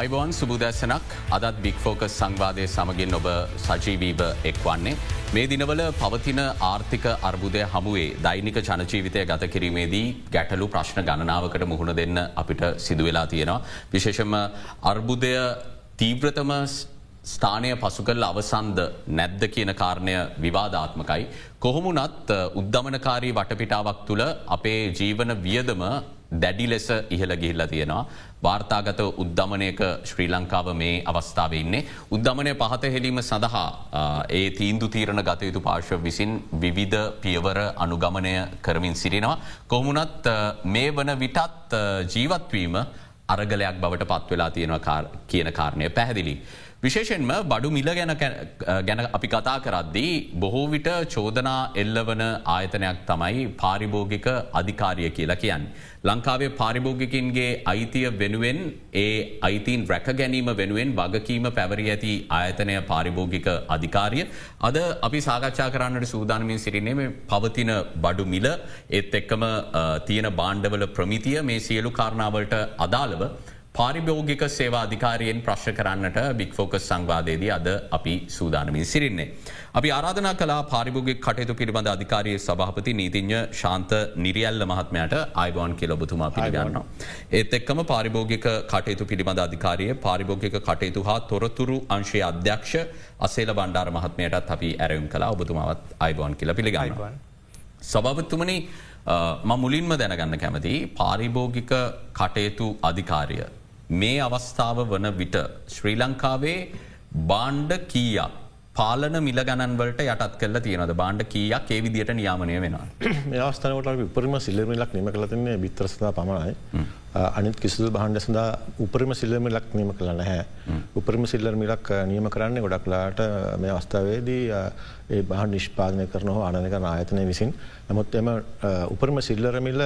අයිබෝන් සුබදැසනක් අදත් බික්‍ෆෝකස් සංවාදය සමගින් ඔබ සජීවීව එක්වන්නේ. මේ දිනවල පවතින ආර්ථික අර්බුදය හමුවේ දෛනික ජනජීවිතය ගත කිරීමේදී ගැටලු ප්‍රශ්න ගණනාවකට මුහුණ දෙන්න අපිට සිදුවෙලා තියෙනවා. විශේෂම අර්බුදය තීව්‍රතම ස්ථානය පසු කල් අවසන්ද නැද්ද කියන කාරණය විවාධාත්මකයි. කොහොමුණත් උද්ධමනකාරී වටපිටාවක් තුළ අපේ ජීවන වියදම දැඩි ලෙස ඉහළ ගිහිල්ල තියෙනවා. වාර්තාගත උද්ධමනයක ශ්‍රී ලංකාව මේ අවස්ථාව ඉන්නේ. උද්ධමනය පහත හෙලීම සඳහා ඒ තීන්දු තීරණ ගතයුතු පාර්ශව විසින් විවිධ පියවර අනුගමනය කරමින් සිරිනවා. කොහමුණත් මේ වන විටත් ජීවත්වීම අරගලයක් බවට පත්වෙලා තියෙනවා කියන කාරණය පැහැදිලි. විශේෂෙන්ම බඩු මිල ගැන ගැන අපි කතා කරද්දී බොහෝ විට චෝදනා එල්ලවන ආයතනයක් තමයි පාරිභෝගික අධිකාරිය කියලා කියන්න. ලංකාවේ පාරිභෝගිකින්ගේ අයිතිය වෙනුවෙන් ඒ අයිතින් රැක ගැනීම වෙනුවෙන් වගකීම පැවරි ඇති ආයතනය පාරිභෝගික අධිකාරිය. අද අපි සාකච්ඡා කරන්නට සූදානමින් සිරින්නේ මේ පවතින බඩු මිල ඒත් එක්කම තියෙන බාණ්ඩවල ප්‍රමිතිය මේ සියලු කාරණාවලට අදාළව පාරිභෝගික සේවා අධිකාරයෙන් ප්‍රශ්න කරන්නට බික්‍ෆෝකස් සංවාදයේදී අද අපි සූදානමින් සිරින්නේ. අපි ආරාධනා කලා පාරිභෝගික කටයුතු පිළිබඳ අධිකාරය සභහපති නීතිඥ ශාන්ත නිරියල්ල මහත්මයට අයිබෝන් කියල ඔබතුමා පිළිගන්නවා. ඒත් එක්කම පාරිභෝගික කටයුතු පිළිබඳ අධිකාරය පාරිභෝගික කටයුතු හා තොරතුරු අංශය අධ්‍යක්ෂ අසේල බණ්ඩාර මහත්මයටත් අපි ඇරයුම් කලා ඔබතුමාවත් අයිබෝන් කියල පිළිගන්නවා. සභාපත්තුමනි ම මුලින්ම දැනගන්න කැමති පාරිභෝගික කටයුතු අධිකාරය මේ අවස්ථාව වන විට ශ්‍රී ලංකාවේ බාණ්ඩ කීයක් පාලන මිල ගණන්වලට යටත් කල තියෙනද බාණ්ඩ කියක් ඒ විදිට නියාමනය වෙන අවස්ථාවට විපරම සිල්ලමිලක් නිම කලතින්නේ බිත්‍රසදා පමණයි. අනිත් කිසිදු බහන්ඩ සඳා උපරිම සිල්ලමිලක් නියම කළ නැහැ. උපරිම සිල්ලර් මිලක් නියම කරන්නේ ගොඩක්ලාට මේ අවස්ථාවේදී ඒ බහන් නිෂ්පාදනය කරන හෝ අනක ආයතනය විසින්. නමුත් එම උපරිම සිල්ලරමිල්ල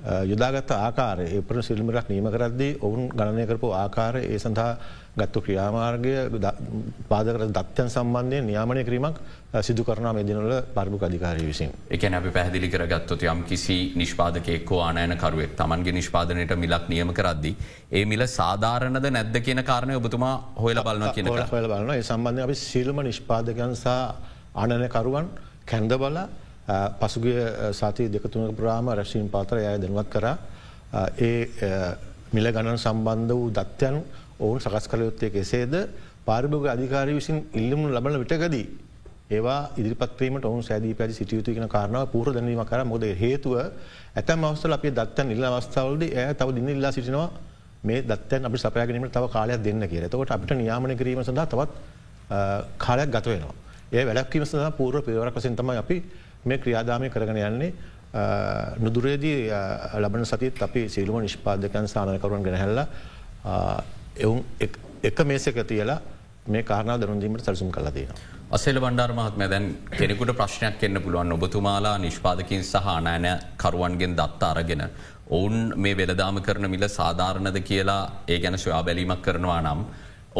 යුදාගත් ආකාර ඒපර සිල්මිරක් නීම කරද්දී ඔවුන් ගණනය කරපු ආකාර ඒ සඳහා ගත්තු ක්‍රියාමාර්ගය පාදකර දත්‍යන් සම්බන්ධය නියාමනය කිරීමක් සිදු කරන මෙදිනල පර්භු අධිකාරය විසින් එකන අපි පැහදිලි කරගත්තොත් යම් කිසි නිෂ්පාදකෙක්කෝ ආනයනකරුවෙක් තමන්ගේ නිෂ්පාදනයට මිලක් නියම කරද්දි. ඒ මිල සාධාරණද නැද්ද කියන කාරණය ඔබතුමා හොයල බලන කියන හොල බලන ඒ සම්බන්ධය අපි සිල්ම නිෂ්පාදකයන් සහ ආනයනකරුවන් කැන්ද බලා පසුගිය සති දෙකතුනක ප්‍රාම රැශීන් පාතර යය දැනුවත් කර. ඒ මිල ගණන් සම්බන්ධ වූ දත්‍යයන් ඔවුන් සකස් කළ යුත්තේ කෙසේද? පාරිභෝග අධිකාරය විසින් ඉල්ලමු ලබන විටකදී ඒවා ඉදිරිපත්වීමට ඔවුන් සෑදී පැදි සිටියයුතු කියන කාරණාව පූර දැනීම කර. මොද හේතුව ඇතැම් අවස්ථල අපේ දත්තන් ඉල්ල අවස්ථාවලද ඇය තව දින්න ඉල්ලා සිටිනවා. මේ දත්තන් අපි සපයගනීමට තව කාලයක් දෙන්න කිය තකොට අපිට නියාමන කිරීම සඳහා තවත් කාලයක් ගත වෙනවා. ඒ වැඩක්කීම සඳහා පූර්ව පිරවරක් වසින් තමයි අපි මේ ක්‍රියාදාමය කරගෙන යන්නේ නුදුරේදී ලබන සතිත් අපි සිල්ලුම නිෂ්පාදකයන් සානකරුවන් ගෙනහැල්ල එවුන් එක මේසක තියලා මේ කාරණ දරුන්දීමට සැලසුම් කලතිය. අසෙල බණ්ඩාර මහත්ම දැන් කෙනෙකුට ප්‍රශ්නයක් එන්න පුළුවන් ඔබතුමාලා නිෂ්පාදකින් සහ අනෑන කරුවන්ගෙන් දත්ත අරගෙන. ඔවුන් මේ වෙලදාම කරන මිල සාධාරණද කියලා ඒ ගැන සොයා බැලීමක් කරනවා නම්.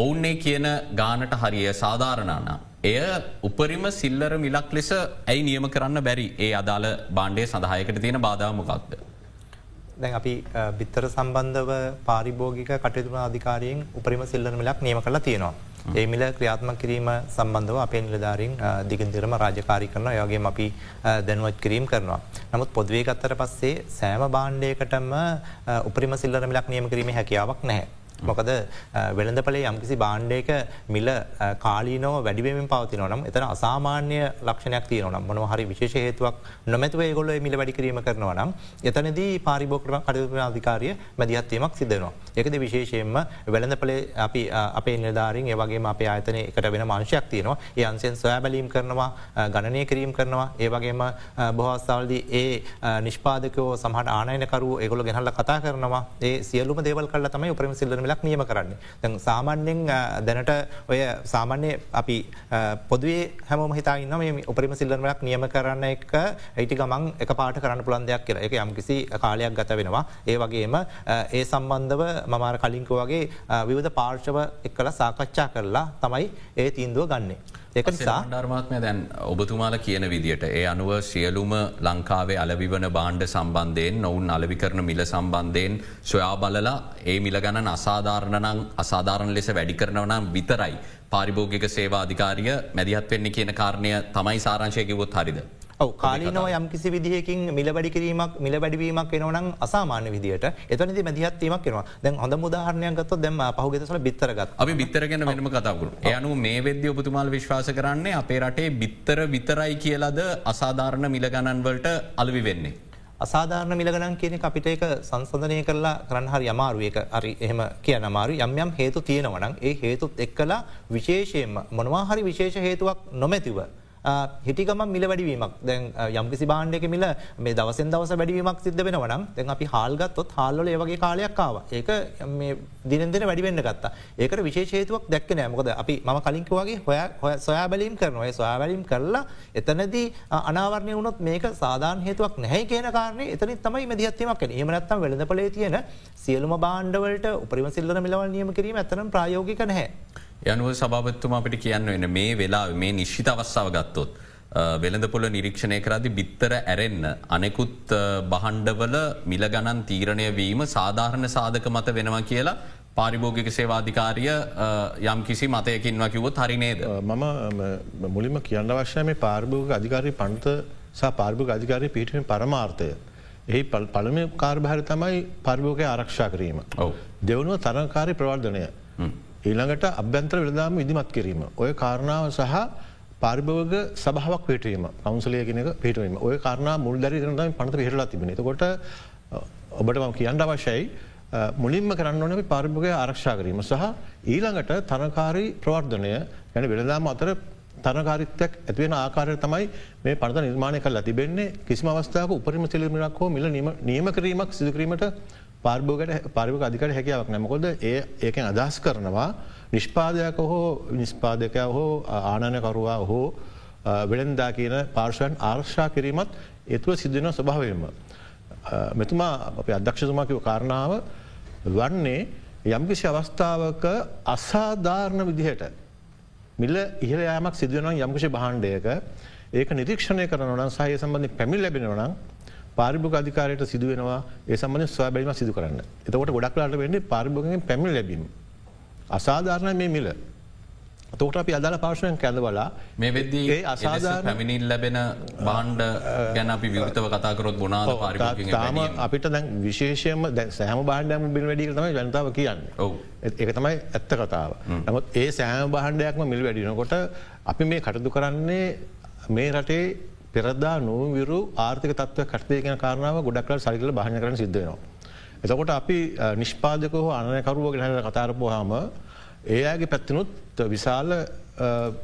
ඔවුන්නේ කියන ගානට හරිය සාධාරණනා. එය උපරිම සිල්ලර මිලක් ලෙස ඇයි නියම කරන්න බැරි ඒ අදාළ බාණ්ඩේ සඳහයකට තියෙන බාධාමකක්ද. දැන් අපි බිත්තර සම්බන්ධව පාරිභෝගික කටයුතුන අධිකාරයෙන් උපරිම සිල්ලර මිලක් නියම කරලා තියෙනවා. ඒ මිල ක්‍රියාත්ම කිරීම සම්බන්ධව අපේ නිලධාරින් දිගින්දිරම රාජකාරි කරන යගේ අපි දැනුවත් කිරීම් කරනවා. නමුත් පොදවේ ගත්තර පස්සේ සෑම බාණ්ඩයකටම උපරිම සිල්ලර මිලක් නියම කිරීම හැකියාවක් නැහැ. මොකද වෙළඳපලේ යම්කිසි බාණ්ඩයක මිල කාලීනව වැඩිවීම පවතින නම් එතන අසාමාන්‍ය ලක්ෂණයක් තියන නම් මොන හරි විශේෂ හේතුවක් නොමැතුව ගොල මිල වැඩි කිරීම කරනවා නම් එතනදී පාරිභෝක්‍රම කටයුතු අධිකාරය මැදිහත්වීමක් සිදනවා. එකද විශේෂයෙන්ම වෙළඳපලේ අපි අපේ නිලධාරින් ඒවගේ අපේ ආතන එකට වෙන මාංශයක් තියනවා. ඒ අන්සෙන් සොයා බැලීම් කරනවා ගණනය කිරීම් කරනවා. ඒවගේම බොහස්සාවල්දී ඒ නිෂ්පාදකෝ සහට ආනයනකරු ඒගොල ගෙනල්ල කතා කරනවා. ඒ සියලුම දේවල් කල තමයි උපරම සිල්ලන මිලක් නියම කරන්නේ. දැ සාමාන්‍යෙන් දැනට ඔය සාමාන්‍ය අපි පොදුවේ හැම හිතා න්න මේ උපරිම සිල්ලර්මයක් නියම කරන්න එක ඇයිටි ගමන් එක පාට කරන්න පුළන් දෙයක් කියල එක යම් කිසි කාලයක් ගත වෙනවා. ඒ වගේම ඒ සම්බන්ධව මමාර කලින්කෝ වගේ විවිධ පාර්ශව එක් කළ සාකච්ඡා කරලා තමයි ඒ තීන්දුව ගන්නේ. ඒක නිසා ධර්මාත්මය දැන් ඔබතුමාල කියන විදිට ඒ අනුව සියලුම ලංකාවේ අලවිවන බාණ්ඩ සම්බන්ධයෙන් නොවුන් අලවි කරන මිල සම්බන්ධයෙන් සොයා බලලා ඒ මිල ගණන අසා අසාධාරණනං අසාධාරණ ලෙස වැඩි කරනවනම් විතරයි පාරිභෝගික සේවා අධිකාරිය මැදිහත් වෙන්න කියන කාරණය තමයි සාරංශය කිවොත් හරිද. ඔව කාලීනව යම් කිසි විදිහකින් මිල වැඩි කිරීමක් මිල වැඩිවීමක් එනවනම් අසාමාන්‍ය විදිට එතනති මැදිහත්වීමක් කෙනවා දැන් හොඳ මුදාහරණයක් ගත්ත දැම පහුගෙතසල බිත්තරගත් අපි බිත්තරගෙන වෙනම කතාකරු යනු මේ වෙද්‍ය ඔබතුමාල් විශ්වාස කරන්නේ අපේ රටේ බිත්තර විතරයි කියලද අසාධාරණ මිලගණන්වලට අලවි වෙන්නේ. අසාධාරණ මිලගණන් කියන අපිට එක සංසධනය කරලා කරන්න හරි අමාරුවක අරි එහෙම කියන අමාරු යම් යම් හේතු තියෙනවනම් ඒ හේතුත් එක්කලා විශේෂයෙන්ම මොනවා හරි විශේෂ හේතුවක් නොමැතිව හිටිකම මිල වැඩවීමක් දැන් යම්කිසි බාණ්ඩයක මිල මේ දවසෙන් දවස වැඩවීමක් සිද්ධ වෙනවනම් දැන් අපි හල්ගත්තොත් හල්ල ඒවගේ කාලයක්කාව ඒක දිනෙන්දෙන වැඩිවෙන්න ගත්තා. ඒකට විශේෂේතුවක් දැක්ක නෑ. මොකද අපි ම කලින්කවගේ හොය සොයා බැලීම් කරනවය සොයා බැලීම් කරලා එතනදී අනාවරණය වුණොත් මේක සාධාන හේතුවක් නැහැ කියන කාරණය එතනි තමයි මදිහත්වීමක් ඒමනත්තම් වෙළඳපලේ තියෙන සියලුම බාණ්ඩවලට උපරිම සිල්ලර මිලවල් නියම කිරීම ඇතනම් ප්‍රයෝගික නැහැ. යනුව සභාපත්තුම අපිට කියන්න වෙන මේ වෙලා මේ නිශ්ිත අවස්සාව ගත්තොත්. වෙළඳපොල නිරීක්ෂණය කරදි බිත්තර ඇරෙන්න්න අනෙකුත් බහන්්ඩවල මිල ගණන් තීරණය වීම සාධාරණ සාධක මත වෙනවා කියලා පාරිභෝගික සේවාධිකාරිය යම් කිසි මතයකින්වා කිවොත් හරිනේද. මම මුලින්ම කියන්න අවශ්‍ය මේ පාර්භෝග අධිකාරී පන්ත සහ පාර්භෝග අධිකාරය පිටුවෙන් පරමාර්ථය. එහි පළම කාර්භාර තමයි පරිභෝගය ආරක්ෂා කිරීම. දෙවනුව තරකාරි ප්‍රවර්ධනය. ඊළඟට අභ්‍යන්ත්‍ර විලදාම ඉදිමත් කිරීම. ඔය කාරණාව සහ පරිභෝග සභාවක් පිටවීම කවන්සලය කෙනක පිටවීම. ඔය කාරණා මුල් දැරි කරනම පනත පිහිරලා තිබෙන කොට ඔබට ම කියන්න අවශ්‍යයි මුලින්ම කරන්න ඕනක පරිභෝගය ආරක්ෂා කිරීම සහ ඊළඟට තරකාරී ප්‍රවර්ධනය ගැන වෙළදාම අතර තරකාරිත්වයක් ඇතිවෙන ආකාරය තමයි මේ පනත නිර්මාණය කල් තිබෙන්නේ. කිසිම අවස්ථාවක උපරිම සිලිමිරක් හෝ මිල නියම කිරීමක් සිදුකිරීමට පාර්භෝගට පරිභක අධිකට හැකියාවක් නැමකොද ඒ ඒකෙන් අදහස් කරනවා නිෂ්පාදයක හෝ නිස්පාදකය හෝ ආනනකරුවා හෝ වෙළෙන්දා කියන පාර්ශයන් ආර්ශා කිරීමත් එතුව සිද්ධන ස්වභාවයම. මෙතුමා අප අධ්‍යක්ෂතුමාකිව කාරණාව වන්නේ යම්කිසි අවස්ථාවක අසාධාරණ විදිහට මිල්ල ඉහල යාමක් සිදුවනම් යම්කිසි බහන්්ඩයක ඒක නිරීක්ෂණය කරනවන සහය සම්බන්ධ පැමිල් ලැබෙනවනම් පාරිභෝග අධිකාරයට සිදුවෙනවා ඒ සම්බඳධ ස්වාබැලීම සිදු කරන්න එතකොට ගොඩක්ලාට වෙන්නේ පාරිභෝගෙන් පැමිල් ලැබීම. අසාධාරණ මේ මිල. තෝට අපි අදාල පාර්ශවයෙන් කැඳවලා මේ වෙද්දී ඒ අසාධාර පැමිණිල් ලැබෙන බාණ්ඩ ගැන අපි විෘතව කතාකරොත් බොනාද තාම අපිට දැන් විශේෂයම දැ සෑම බාණ්ඩයම බිල් වැඩි තමයි ජනතාව කියන්න ඒක තමයි ඇත්ත කතාව. නමුත් ඒ සෑම බාණ්ඩයක්ම මිල් වැඩිනකොට අපි මේ කටදු කරන්නේ මේ රටේ පෙරදා නූවිරු ආර්ථක තත්ව කටේ කියන කාරණාව ගොඩක්ල සරිකල භාන කරන සිද්ධනවා. එතකොට අපි නිෂ්පාදක හෝ අනයකරුව ගෙනහල කතාරපුහාම ඒයාගේ පැත්තිනුත් විශාල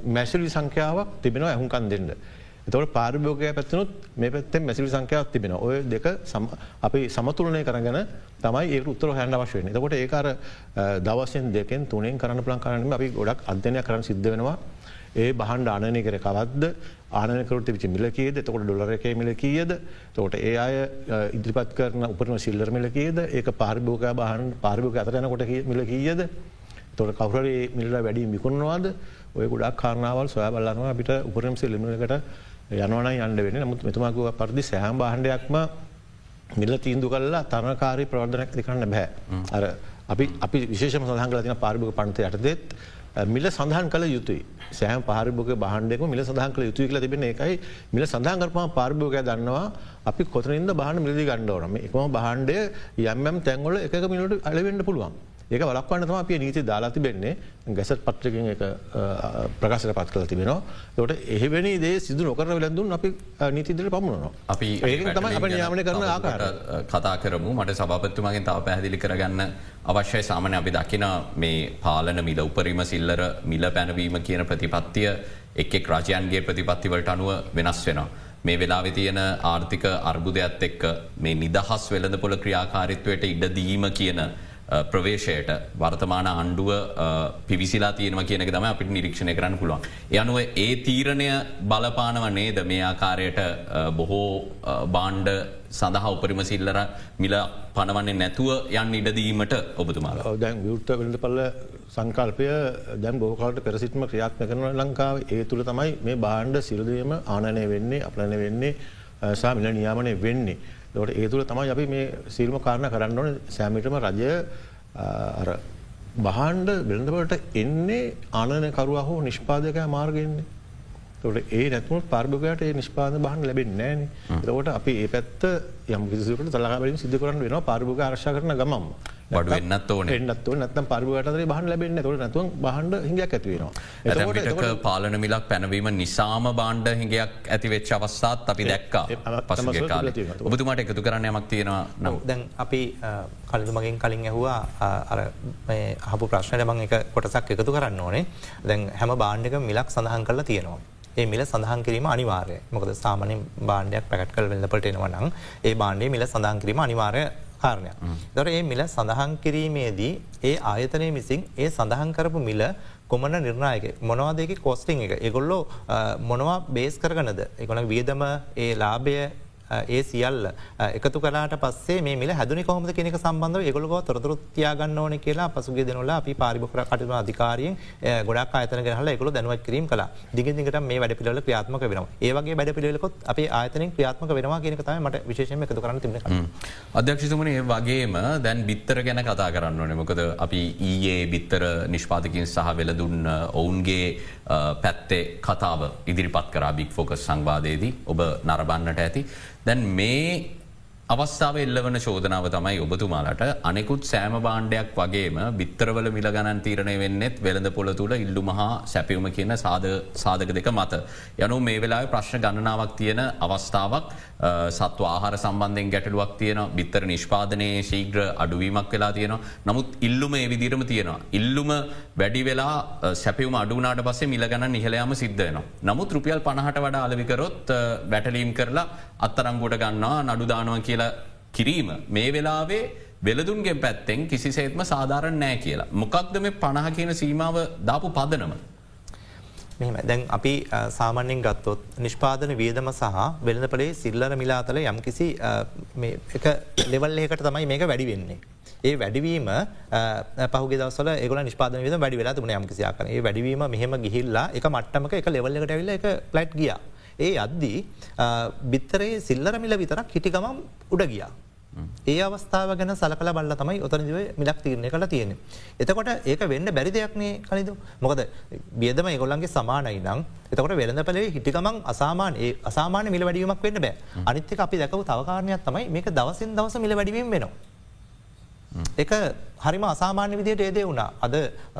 මැශලි සංඛ්‍යාවක් තිබෙන ඇහුන්කන් දෙන්න. එතවට පාරිභෝගය පැත්තිනුත් මේ පැත්තෙන් මැසිලි සංඛ්‍යාවක් තිබෙන ඔය දෙක අපි සමතුලනය කරගෙන තමයි ඒ උත්තර හැන්න වශයෙන් එතකොට ඒකර දවසෙන් දෙකෙන් තුනෙන් කරන්න පලන් කරනීම අපි ගොඩක් අධ්‍යනය කරන සිද්ධ වෙනවා ඒ බහන්ඩ ආනය කර කවත්ද ආනකරට විච මිල කියද? තකොට ඩොලරක මිල කියද? තෝට ඒ අය ඉදිරිපත් කරන උපරම සිල්ලර මිල කියද? ඒක පාරිභෝක බහන් පාරිභෝක අතරයනකොට මිල කියද? තොට කවුරේ මිල්ල වැඩි මිකුණවාද ඔය ගොඩක් කාරණාවල් සොය බලන්නවා අපිට උපරම් සිල්ලිමකට යනවන යන්න වෙන නමුත් මෙතුමාකුව පරදි සෑහම් බහන්ඩයක්ම මිල්ල තීන්දු කල්ලා තරකාරී ප්‍රවර්ධනයක් දිකන්න බෑ. අර අපි අපි විශේෂම සඳහන් තින පාරිභෝක පන්ත යටතෙත් මිල සඳහන් කළ යුතුයි. සෑම පාරිභෝග බහන්ඩෙක මිල සඳහන් කළ යුතුයි කල තිබෙන එකයි මිල සඳහන්කරපා පාරිභෝගය දන්නවා අපි කොතනින්ද බහන මිලදි ගණ්ඩවනම එකම බහන්්ඩය යම්යම් තැන්ගොල එක මිලට අලවෙන්න පුළුවන්. ඒක වලක්වන්න තම අප නීති දාලා තිබෙන්නේ. ගැසත් පත්‍රකින් එක ප්‍රකාශට පත් කල තිබෙනවා. තොට එහවැනි දේ සිදු නොකර වෙලඳුන් අපි නීතිදර පමුණනවා. අපි ඒ තම අප යාමන කරන ආකාර කතා කරමු. මට සභපත්තුමගෙන් තාව පැහදිලි කරගන්න අවශ්‍යයි. සාමන අපි දකින මේ පාලන මිල උපරිම සිල්ලර මිල පැනවීම කියන ප්‍රතිපත්තිය එක්ෙක් රජයන්ගේ ප්‍රතිපත්තිවලට අනුව වෙනස් වෙනවා. මේ වෙලා තියෙන ආර්ථික අර්බුදයක්ත් එක්ක මේ නිදහස් වෙළඳ පොළ ක්‍රියාකාරිත්වයට ඉඩදීම කියන ප්‍රවේශයට. වර්තමාන අණ්ඩුව පිවිසිලා තියෙනව කියනක තම අපිට නිරීක්ෂණය කරන්න පුළුවන්. යනුව ඒ තීරණය බලපානව නේද? මේ ආකාරයට බොහෝ බාණ්ඩ සඳහා උපරිම සිල්ලර මිල පනවන්නේ නැතුව යන්න ඉඩදීමට ඔබතුමාල. දැන් විෘත්ත වෙලට පල්ල සංකල්පය දැන් බෝකාලට පෙරසිටම ක්‍රියාත්ම කරන ලංකාව. ඒ තුළ තමයි මේ බාණ්ඩ සිරදයම ආනනය වෙන්නේ අපලන වෙන්නේ සාමිල නියාමනය වෙන්නේ. දට ඒ තුළ තමයි අපි මේ සිල්ම කාරණ කරන්න ඕන. සෑමිටම රජය බහන්්ඩ වෙළඳවට එන්නේ ආනනකරුවා හෝ නිෂ්පාදකය මාර්ගයන්නේ. තොට ඒ නැතුම පර්භගයට ඒ නිෂ්පාද බහන් ලැබෙන් නෑන. එතකොට අපි ඒ පැත්ත යම් කිසිකට තලාබලින් සිදු කරන්න වෙන පර්භග ආර්ශ කරන ගමම් බඩු වෙන්නත් ඕන. එන්නත් නැතම් පර්භගට බහන් ලැබෙන්න තොට නැතුව බහන්ඩ හිඟක් ඇතිවෙනවා ඇතට පාලන මිලක් පැනවීම නිසාම බාණ්ඩ හිඟයක් ඇතිවෙච්ච අවස්සාත් අපි දැක්කා පසුගේ කාල. ඔබතුමාට එකතු කරන්න යමක් තියෙනවා නම්. දැන් අපි කලතුමගින් කලින් ඇහවා අර හපු ප්‍රශ්නයට මං එක කොටසක් එකතු කරන්න ඕනේ. දැන් හැම බාණ්ඩක මිලක් සඳහන් කරලා තියෙනවා. ඒ මිල සඳහන් කිරීම අනිවාර්ය මොකද සාමන බාණ්ඩයක් පැකට් කල් වෙල්ලපට එනවනම් ඒ බාණ්ඩේ මිල සඳහන් කිරීම අනිවාර්ය කාරණයක්. දොර ඒ මිල සඳහන් කිරීමේදී ඒ ආයතනය මිසින් ඒ සඳහන් කරපු මිල කොමන නිර්ණයක මොනවාදක කෝස්ටිං එක? එගොල්ලෝ මොනවා බේස් කරගනද? එකොන වියදම ඒ ලාභය ඒ සියල්ල. එකතු කලාට පස්සේ මේ මිල හැදුනි කොහොමද කෙනෙක සම්බන්ධව ඒගොලුව තොරතුරු තියාගන්න ඕන කියලා පසුගේ දෙනල අපි පාරිභකර කටම අධිකාරයෙන් ගොඩක් අතන හල එකකු දැනුවත් කිරීම කලා දිගදිකට මේ වැඩ පිළ ක්‍රියාත්මක වෙන ඒවගේ වැඩ පිළිලකොත් අප ආතන ක්‍රියාත්මක වෙනවා කියෙන තම මට විශේෂම එකතු කරන්න තිබෙන අධ්‍යක්ෂතුමන ඒ වගේම දැන් බිත්තර ගැන කතා කරන්න ඕන. මොකද අපි ඊයේ බිත්තර නිෂ්පාතිකින් සහ වෙලදුන්න ඔවුන්ගේ පැත්තේ කතාව ඉදිරිපත් කරා බික් ෆෝකස් සංවාදයේදී. ඔබ නරබන්නට ඇති. දැන් මේ අවස්ථාව එල්ලවන චෝදනාව තමයි ඔබතුමාලට අනෙකුත් සෑම බාණ්ඩයක් වගේම බිත්තරවල මිල ගණන් තීරණය වෙන්නෙත් වෙළඳ පොළ තුළ ඉල්ලු මහා සැපියුම කියන සාධක දෙක මත. යනු මේ වෙලා ප්‍රශ්න ගණනාවක් තියෙන අවස්ථාවක් සත්ව ආහාර සම්බන්ධෙන් ගැටලුවක් තියෙන බිත්තර නිෂ්පාදනයේ ශීග්‍ර අඩුවීමක් වෙලා තියෙනවා. නමුත් ඉල්ලුම ඒ විදිරම තියෙනවා. ඉල්ලුම වැඩි වෙලා සැපියුම අඩුනාට පස්සේ මිල ගණන් නිහලයාම සිද්ධයනවා. නමුත් රුපියල් පණහට වඩා අලවිකරොත් වැටලීම් කරලා අත්තරංගුට ගන්නවා නඩුදානුව කියලා කිරීම. මේ වෙලාවේ වෙලදුන්ගේ පැත්තෙන් කිසිසේත්ම සාධාරණ නෑ කියලා. මොකක්ද මේ පණහ කියන සීමාව දාපු පදනම. මෙම දැන් අපි සාමාන්‍යෙන් ගත්තොත් නිෂ්පාදන වියදම සහ වෙළඳපලේ සිල්ලර මිලාතල යම් කිසි ලෙවල්ලේකට තමයි මේක වැඩි වෙන්නේ. ඒ වැඩිවීම පහුගේ දවසල ඒගල නිෂ්පාද විද වැඩි වෙලා තුන යම් කිසියාකන ඒ වැඩිවීම මෙහෙම ගිහිල්ලා එක මට්ටමක එක ලෙවල්ලකට ඇවිල්ල එක ප්ලට් ගියා. ඒ අද්දී බිත්තරේ සිල්ලර මිල විතරක් හිටි ගමම් උඩ ගියා. ඒ අවස්ථාව ගැන සලකල බල්ල තමයි ඔතනදිව මිලක් තීරණය කළ තියෙන. එතකොට ඒක වෙන්න බැරි දෙයක්නේ කනිදු මොකද බියදම ගොල්ලන්ගේ සමානයි නම් එතකොට වෙළඳ පලේ හිටිකමන් අසාමාන ඒ අසාමාන මිල වැඩීමක් වෙන්න බෑ අනිත්‍යක අපි දැකව තවකාරණයක් තමයි මේක දවසින් දවස මිල වැඩිවීම වෙනවා. එක හරිම අසාමාන්‍ය විදියට ඒදේ වුණා අද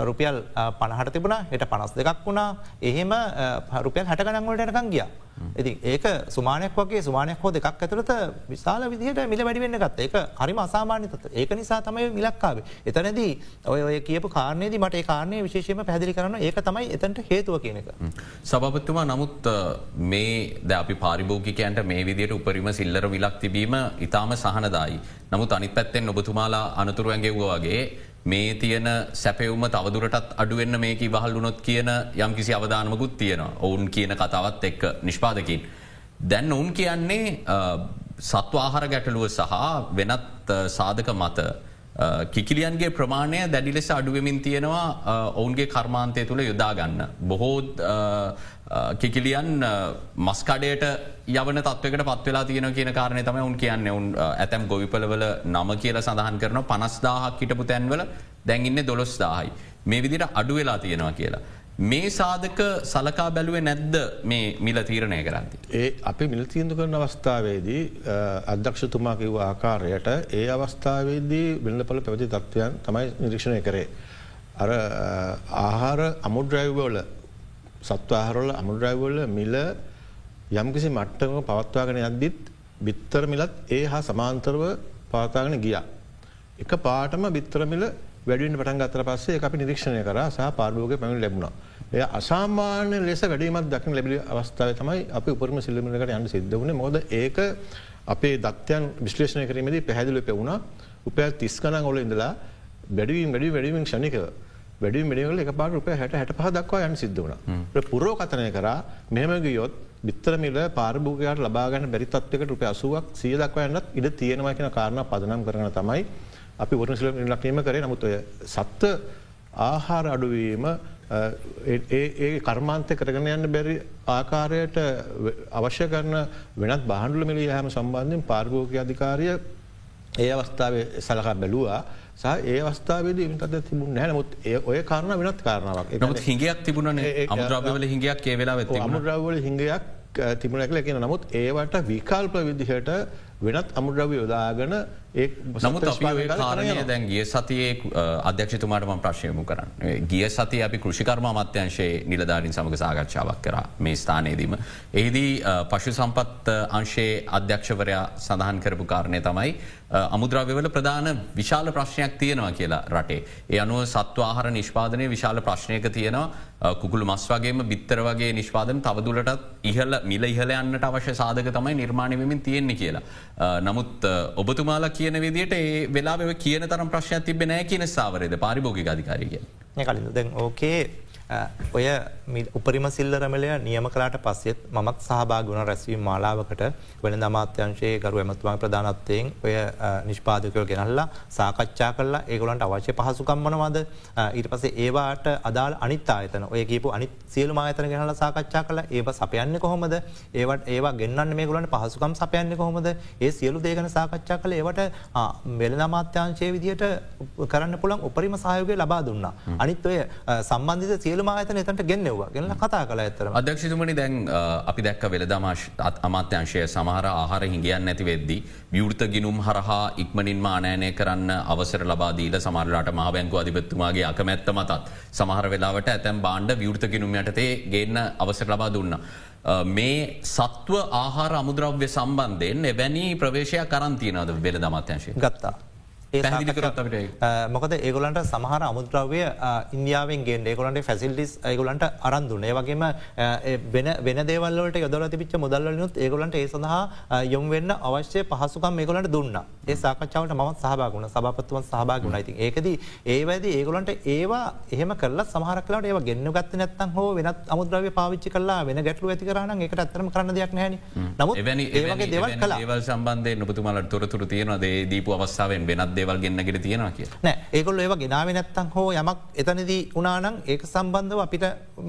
රුපියල් පණහට තිබුණ හෙට පනස් දෙකක් වුණා එහෙම රුපියල් හැට ගනන්වලට යනකං ගිය. ඉති ඒක සුමානයක් වගේ සුමානයක් හෝ දෙකක් ඇතුළත විශාල විදිහට මිල වැඩිවෙන්න ගත්ත එක හරිම අසාමාන්‍යත ඒක නිසා තමයි මිලක්කාවේ. එතනදී ඔය ඔය කියපු කාරණයේද මට කාරණය විශේෂම පැදිලි කරන ඒක තමයි එතන්ට හේතුව කියන එක. සභපත්තුමා නමුත් මේ ද අපි පාරිභෝගිකයන්ට මේ විදියට උපරිම සිල්ලර විලක් තිබීම ඉතාම සහනදායි. නමුත් අනිත් පැත්තෙන් ඔබතුමාලා අනතුරුවන්ගෙව්වාගේ මේ තියෙන සැපවුම තවදුරටත් අඩුවෙන්න මේක වහල්ලුනොත් කියන යම් කිසි අවධානමකුත් තියෙනවා ඔවුන් කියන කතාවත් එක්ක නිෂ්පාදකින්. දැන් ඔවුන් කියන්නේ සත්වාහර ගැටලුව සහ වෙනත් සාධක මත කිකිලියන්ගේ ප්‍රමාණය දැඩි ලෙස අඩුවමින් තියෙනවා ඔවුන්ගේ කර්මාන්තය තුළ යොදාගන්න. බොහෝ කිකිලියන් මස්කඩයට යවන තත්වකට පත්වෙලා තියෙන කියන කාරණය තම උන් කියන්න උන් ඇතැම් ගොවිපලවල නම කියල සඳහන් කරන පනස්දාහක් හිටපු තැන්වල දැන්ඉන්න දොළොස්දාහයි. මේ විදිට අඩු වෙලා තියෙනවා කියලා. මේ සාධක සලකා බැලුවේ නැද්ද මේ මිල තීරණය කරන්න. ඒ අපි මිල් තීන්දු කරන අවස්ථාවේදී අධ්‍යක්ෂතුමා කිව් ආකාරයට ඒ අවස්ථාවේදී වෙල්ලපල පැවති තත්ත්වයන් තමයි නිරීක්ෂණය කරේ. අර ආහාර අමුද්‍රයිවෝල සත්වාහරොල අමුද්‍රයිවෝල මිල යම්කිසි මට්ටම පවත්වාගෙන යද්දිත් බිත්තර මිලත් ඒ හා සමාන්තරව පවතාගෙන ගියා. එක පාටම බිත්තරමිල වැඩින් පටන් ගතර පස්සේ අපි නිරීක්ෂණය කර සහ පාර්භෝග පැමිණ ලැබුණා. එය අසාමාන්‍ය ලෙස වැඩීමත් දකින ලැබි අවස්ථාව තමයි අපි උපරම සිල්ලමිලකට යන්න සිද්ධ වුණ. මොද ඒක අපේ දත්යන් විශ්ලේෂණය කිරීමේදී පැහැදිලි පෙවුණ. උපෑ තිස් කනන් ඔල ඉඳලා වැඩවීම වැඩි වැඩීමෙන් ෂණිකව වැඩි මිනිවල එක පාට රුපය හැට හැට පහ දක්වා යන්න සිද්ධ වුණ. පුරෝ කතනය කර මෙහමගියොත් බිත්තරමිල පාර්භෝගයට ලබාගන්න බැරිතත්වකට රුපය අසුවක් සිය දක්වා යන්නත් ඉඩ තියෙනවා කියෙන කාරණ පදනම් කරන තමයි අපි වරනසිල ලක්නීම කරේ. නමුත් සත්ව ආහාර අඩුවීම ඒ කර්මාන්තය කරගෙන යන්න බැරි ආකාරයට අවශ්‍ය කරන වෙනත් බහන්ඩුල මිලි හම සම්බන්ධයෙන් පාර්ගෝක අධිකාරය ඒ අවස්ථාවේ සලකා බැලුවා. සහ ඒ අවස්ථාවේදී විතද තිබුණ නැනමුත් ඒ ඔය කාරණ වෙනත් කාරණාවක්. නමුත් හිඟයක් ඒ- අමුද්‍රව්‍යවල හිඟයක් ඒ වෙලා වෙති අමුද්‍රව්වල හිඟයක් තිබුණ ඇකල කියෙන නමුත් ඒවට විකල්ප විදිහට වෙනත් අමුද්‍රව්‍ය යොදාගෙන නමුත් අපි ඔය කාරණය දැන් ගිය සතියේ අධ්‍යක්ෂතුමාටම ප්‍රශ්යමු කරන්න. ගිය සති අපි කෘෂිකර්ම අමත්‍යංශයේ නිලධාරින් සමඟ සාකච්ඡාවක් කර මේ ස්ථානයේදීම. එහිදී පශු සම්පත් අංශයේ අධ්‍යක්ෂවරයා සඳහන් කරපු කාරණය තමයි අමුද්‍රව්‍යවල ප්‍රධාන විශාල ප්‍රශ්නයක් තියෙනවා කියලා රටේ. ඒ අනුව සත්ව ආහර නිෂ්පාදනය විශාල ප්‍රශ්නයක තියෙනවා කුකුළු මස් වගේම බිත්තර වගේ නිෂ්පාදන තවදුලටත් ඉහල මිල ඉහලයන්නට අවශ්‍ය සාධක තමයි නිර්මාණයමින් තියෙන්නේ කියලා. නමුත් ඔබතුමාලා කියන විදිට ඒ වෙලා කියන තරම් ප්‍රශ්නයක් තිබෙනෑ කියන සාවරද පාරිභෝගි අධිකාරය කිය. කලින් දැන් ඕකේ අ, ඔය උපරිම සිල්ලරමලය නියම කලාට පස්සෙත් මත් සහභාගුණ රැස්වීම මාලාවකට. වෙන දමාත්‍යංශයේ ගරු ඇමතුමා ප්‍රධානත්වයෙන් ඔය නිෂ්පාදකයෝ ගෙනල්ලා සාකච්ඡා කරලා ඒගොලන්ට අවශ්‍ය පහසුකම්මනවාද ඊට පසේ ඒවාට අදාල් අනිත් ආයතන ඔය කියපු අනි සියලු මාතන ගෙනල සාකච්ඡා කල ඒ සපයන්න කොහොමද? ඒවට ඒවා ගන්න මේ ගලන්ට පහසුකම් සපයන්න කොහොමද? ඒ සියලු දේගන සාකච්ඡා කළ. ඒවට වෙල දමාත්‍යංශය විදිහට කරන්න පුළන් උපරිම සහයෝගය ලබා දුන්න. අනිත් ඔය සම්බන්ධිත සියලු මාතන එතට ගෙන්නෙව්වා ගෙනල කතා කළ ඇතරම අධ්‍යක්ෂතුමනි දැන් අපි දැක්ක වෙලදමාශ අමාත්‍යංශය සමහර ආහාර හිඟියන් නැති වෙද්දි. විවෘත ගිනුම් හරහා ඉක්මනින් මානෑනය කරන්න අවසර ලබාදීල සමරලාට මහබැංකු අධිපත්තුමාගේ අකමැත්ත මතත්. සමහර වෙලාවට ඇතැම් බාණ්ඩ විවෘත ගිනුම් යටතේ ගේන්න අවසර ලබා දුන්න. මේ සත්ව ආහාර අමුද්‍රව්‍ය සම්බන්ධයෙන් එවැනි ප්‍රවේශයක් කරන්තියනද වෙල දමත්‍යංශය. ගත්තා. ඒ මොකද ඒගොලන්ට සමහර අමුද්‍රව්‍ය ඉන්දියාවෙන් ගේ ඒගොලන්ට ෆැසිල්ටිස් ඒගොලන්ට අරන්දුන. ඒවගේම ඒ වෙන වෙන දේවල්ලට යොදල තිබිච්ච මුදල්ලනුත් ඒගොලන්ට ඒ සඳහා අ, යොම් වෙන්න අවශ්‍ය පහසුකම් ඒගොලන්ට දුන්න. ඒ සාකච්ඡාවට මත් සහභාගුණ සභපත්තුවන් සහභාගුණ ඉතින් ඒකද ඒවැද ඒගොලන්ට ඒවා එහෙම කරලා සමහරකලට ඒව ගෙන්න්න ගත්ත නැත්තන් හෝ වෙනත් අමුද්‍රව්‍ය පාවිච්චි කලා වෙන ගැටලු ඇති කරන එකට ඇතරම කරන්න දෙයක් නැන නමුත් ඒවගේ දෙවල් කලා ඒවල් සම්බන්ධය නොපතුමලට තොරතුර තියෙනවා දේ දීපු අවස්ථාවෙන් වෙනත් දේවල් ගෙන්න්නගෙන තියෙනවා කිය. නෑ ඒගොල්ල ඒව ගෙනාව නැත්තන් හෝ යමක් එතනදී උනානං ඒක සම්බන්ධව අපිට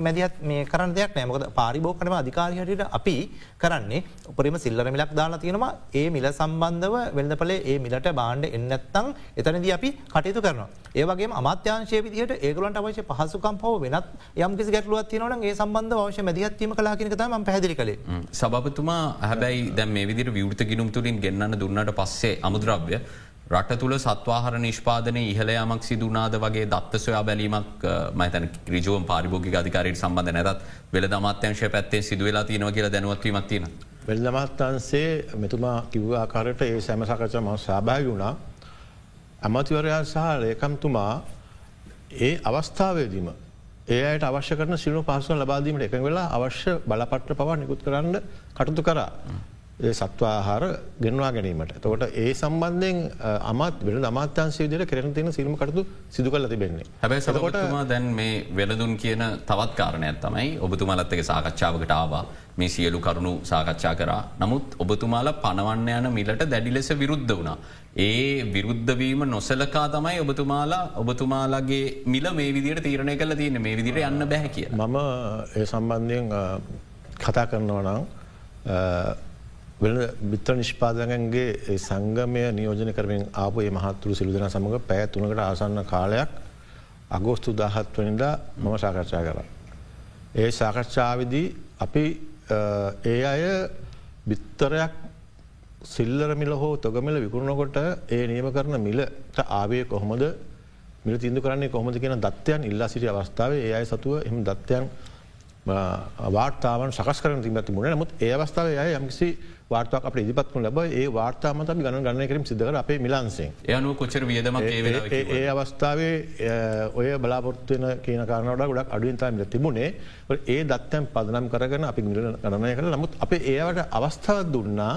මැදිහත් මේ කරන්න දෙයක් නෑමකද පාරිභෝකනම අධිකාරහයට අපි කරන්නේ උපරිම සිල්ලර මිලක් දාලා තියෙනවා ඒ මිල සම්බන්ධව වෙළඳපලේ ඒ මිලට බාණ්ඩ එන්නත්තං එතනද අපි කටයුතු කරනවා. ඒවගේ අමාත්‍යංශය විදිහට ඒගලන්ට අවශ්‍ය පහසුකම් හෝ වෙනත් යම් කිසි ගැටලුවත් තියෙනවන ඒ සම්බන්ධ අවශ්‍ය මැදිහත්වීම කලාකිනකතම පැදිලි කළේ. සභපතුමා හැබැයි දැම් මේ විදිර විවෘත ගිනුම් තුළින් ගෙන්න්න දුන්නට පස්සේ අමුද්‍රව්‍ය රට තුළ සත්වාහර නිෂ්පාදනය ඉහලයාමක් සිදුනාද වගේ දත්ත සොයා බැලීමක් මතන ක්‍රජෝම් පාරිභෝගි අධිකාරයට සම්බඳධ නැත් වෙල දමත්‍යංශය පැත්තේ සිදුවෙලා තියෙනවා කියලා දැනුවත්වීමක් තියෙන. වෙල්දමත්තන්සේ මෙතුමා කිව් ආකාරයට ඒ සැම සකච ම සභාග වුණා ඇමතිවරයා සහ ලේකම්තුමා ඒ අවස්ථාවේදීම ඒ අයට අවශ්‍ය කරන සිලු පහසුව ලබාදීමට එක වෙලා අවශ්‍ය බලපට්‍ර පවා නිකුත් කරන්න කටුතු කරා. ඒ සත්වාහාර ගෙන්වා ගැනීමට. තකොට ඒ සම්බන්ධයෙන් අමත් වෙන අමාත්‍යන්සේ විදිර කරන තියෙන සිල්ම කටතු සිදු කල තිබෙන්නේ. හැබැයි සකොටතුමා දැන් මේ වෙලදුන් කියන තවත් කාරණයක් තමයි ඔබතුමලත් එක සාකච්ඡාවකට ආවා මේ සියලු කරුණු සාකච්ඡා කරා. නමුත් ඔබතුමාල පනවන්න යන මිලට දැඩි ලෙස විරුද්ධ වුණා. ඒ විරුද්ධවීම නොසලකා තමයි ඔබතුමාලා ඔබතුමාලාගේ මිල මේ විදිට තීරණය කල තියෙන මේ විදිට යන්න බැහැ කිය. මම ඒ සම්බන්ධයෙන් කතා කරනවා නම් වෙන බිත්‍ර නිෂ්පාදගන්ගේ සංගමය නියෝජන කරමින් ආපු ඒ මහත්තුරු සිළුදන සමඟ පැය තුනකට ආසන්න කාලයක් අගෝස්තු දාහත් වනිදා මම සාකච්ඡා කර. ඒ සාකච්ඡාවිදී අපි ඒ අය බිත්තරයක් සිල්ලර මිල හෝ තොගමිල විකුණනකොට ඒ නියම කරන මිලට ආවේ කොහොමද මිල තින්දු කරන්නේ කොහොමද කියන දත්වයන් ඉල්ලා සිටි අවස්ථාවේ ඒ අය සතුව එම දත්වයන් වාර්තාවන් සකස් කරන තිබති මුණ නමුත් ඒ අවස්ථාව අය යම්කිසි වාර්තාවක් අප ඉදිපත්කු ලබ ඒ වාර්තාමත ගණ ගන්න කරින් සිදකර අපේ මිලන්සේ. යනු කොචර වියදම ඒ අවස්ථාවේ ඔය බලාපොත්වන කියන කාරනට ගොඩක් අඩුවන්තාමිල තිබුණේ. ඒ දත්තයන් පදනම් කරගන අපි මිල ගණනය කළ. නමුත් අපේ ඒවට අවස්ථාවත් දුන්නා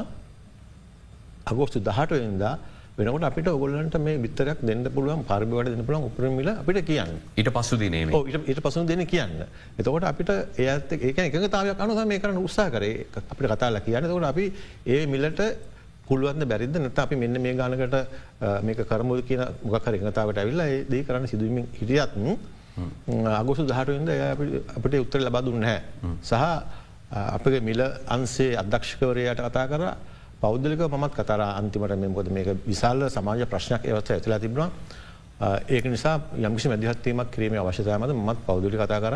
අගෝස්තු දහටවෙන්දා වෙනකට අපිට ඔගොල්ලන්ට මේ විතරක් දෙන්න පුළුවන් පරිබවට දෙන්න පුළන් උපරමිල අපිට කියන්න. ඊට පසු දිනේ ඊට පසු දෙන කියන්න. එතකොට අපිට ඒත් ඒක එක තාවක් අනුහ මේ කරන උත්සා කරේ. අපිට කතාලා කියන්න. තකට අපි ඒ මිලට පුළුවන්ද බැරිද? නත අපි මෙන්න මේ ගානකට මේක කරමුද කියන මොකර එකතාවට ඇවිල්ලා දී කරන්න සිදුවීම හිටියත්ම අගුසු දහටුවෙන්ද අපිට උත්තර ලබා දුන්න හැ. සහ අපගේ මිල අන්සේ අධ්‍යක්ෂකවරයට කතා කර පෞද්ගලික මත් කතර අන්තිමට මෙකොද මේක විශාල සමාජ ප්‍රශ්නයක් ඒවත්ස ඇතුලා තිබුණා ඒක නිසා යම්කිසි මැදිහත්වීමක් කිරීම අවශ්‍යතායමද මත් පෞද්ගලි කතා කර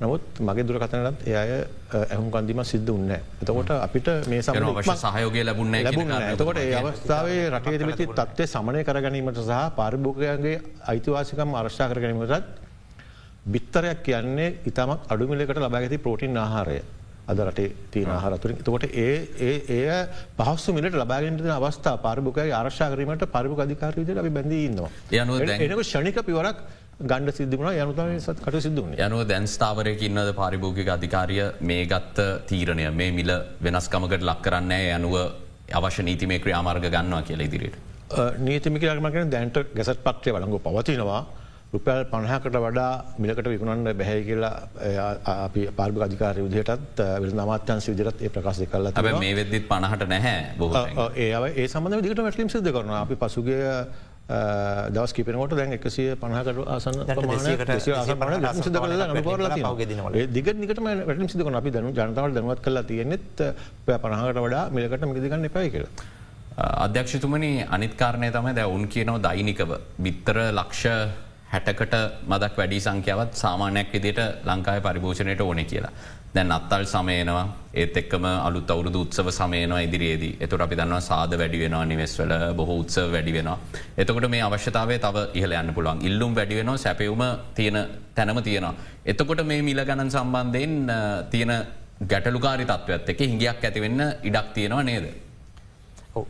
නමුත් මගේ දුර කතනටත් එය ඇහුම් කන්දිම සිද්ධ උන්න. එතකොට අපිට මේ සම සහයෝගය ලැබුණ ලැබුණ එතකොට ඒ අවස්ථාවේ රටේ තිබිති තත්ත්වය සමනය කර ගැනීමට සහ පාරිභෝගයන්ගේ අයිතිවාසිකම් අර්ශා කර ගැනීමටත් බිත්තරයක් කියන්නේ ඉතාමත් අඩුමිලකට ලබාගති ප්‍රෝටින් ආහාරය. අද රටේ තියෙන ආහරතුරින් තකොට ඒ ඒ පහස්සු මිලට ලබාගෙන්ට අවස්ථා පාරිභකයි ආර්ශාකරීමට පරිභ අධිකාර විදිට අපි බැඳීන්නවා. එනක ෂණික පිවරක් ගණඩ සිද්ධුණ යනුතම සත් කට සිදුවන යනුව දැන්ස්ථාවරයක ඉන්නද පාරිභෝගික අධිකාරිය? මේ ගත්ත තීරණය මේ මිල වෙනස්කමකට ලක් කරන්නේ යනුව අවශ්‍ය නීතිමේ ක්‍රියාමාර්ග ගන්නවා කියලා ඉදිරියට. නීතිමිකරමකන දැන්ට ගැසත් පත්‍රය වලඟු පවතිනවා රුපැල් පණහකට වඩා මිලකට විකුණන්න බැහැ කියලා අපි පාර්භ අධිකාර විදිහටත් විල් නමාත්‍යන් විදිරත් ඒ ප්‍රකාශය කල මේ වෙදදිත් පණහට නැහැ බොහ ඒ ඒ සමඳ දිට වැටලිම් සිද කරන අපි පසුගේ දවස් කිපනකොට දැන් එකසිය පණහකට ආසන දිග නිකට වැටම සිදකන අපි දනු ජනතාවට දැනුවත් කලා තියෙනෙත් පණහකට වඩා මිලකට මිදිගන්න එපයි කියලා. අධ්‍යක්ෂතුමනි අනිත්කාරණය තමයි දැ උන් කියනව දෛනිකව. බිත්තර ලක්ෂ හැටකට මදක් වැඩි සංඛ්‍යාවත් සාමානයක් විදිට ලංකාය පරිභෝෂණයට ඕනෙ කියලා. දැන් අත්තල් සමයනවා ඒත් එක්කම අලුත් අවුරුදු උත්සව සමයනවා ඉදිරියේදී එතුර අපි දන්නවා සාද වැඩි වෙනවා නිවෙස්වල බොහෝ උත්සව වැඩි වෙනවා. එතකොට මේ අවශ්‍යතාවේ තව ඉහල යන්න පුළුවන් ඉල්ලුම් වැඩි වෙනවා සැපවුම තියෙන තැනම තියෙනවා. එතකොට මේ මිල ගණන් සම්බන්ධයෙන් තියෙන ගැටලුකාරි තත්ත්වත් එක හිගියක් ඇතිවෙන්න ඉඩක් තියෙනවා නේද.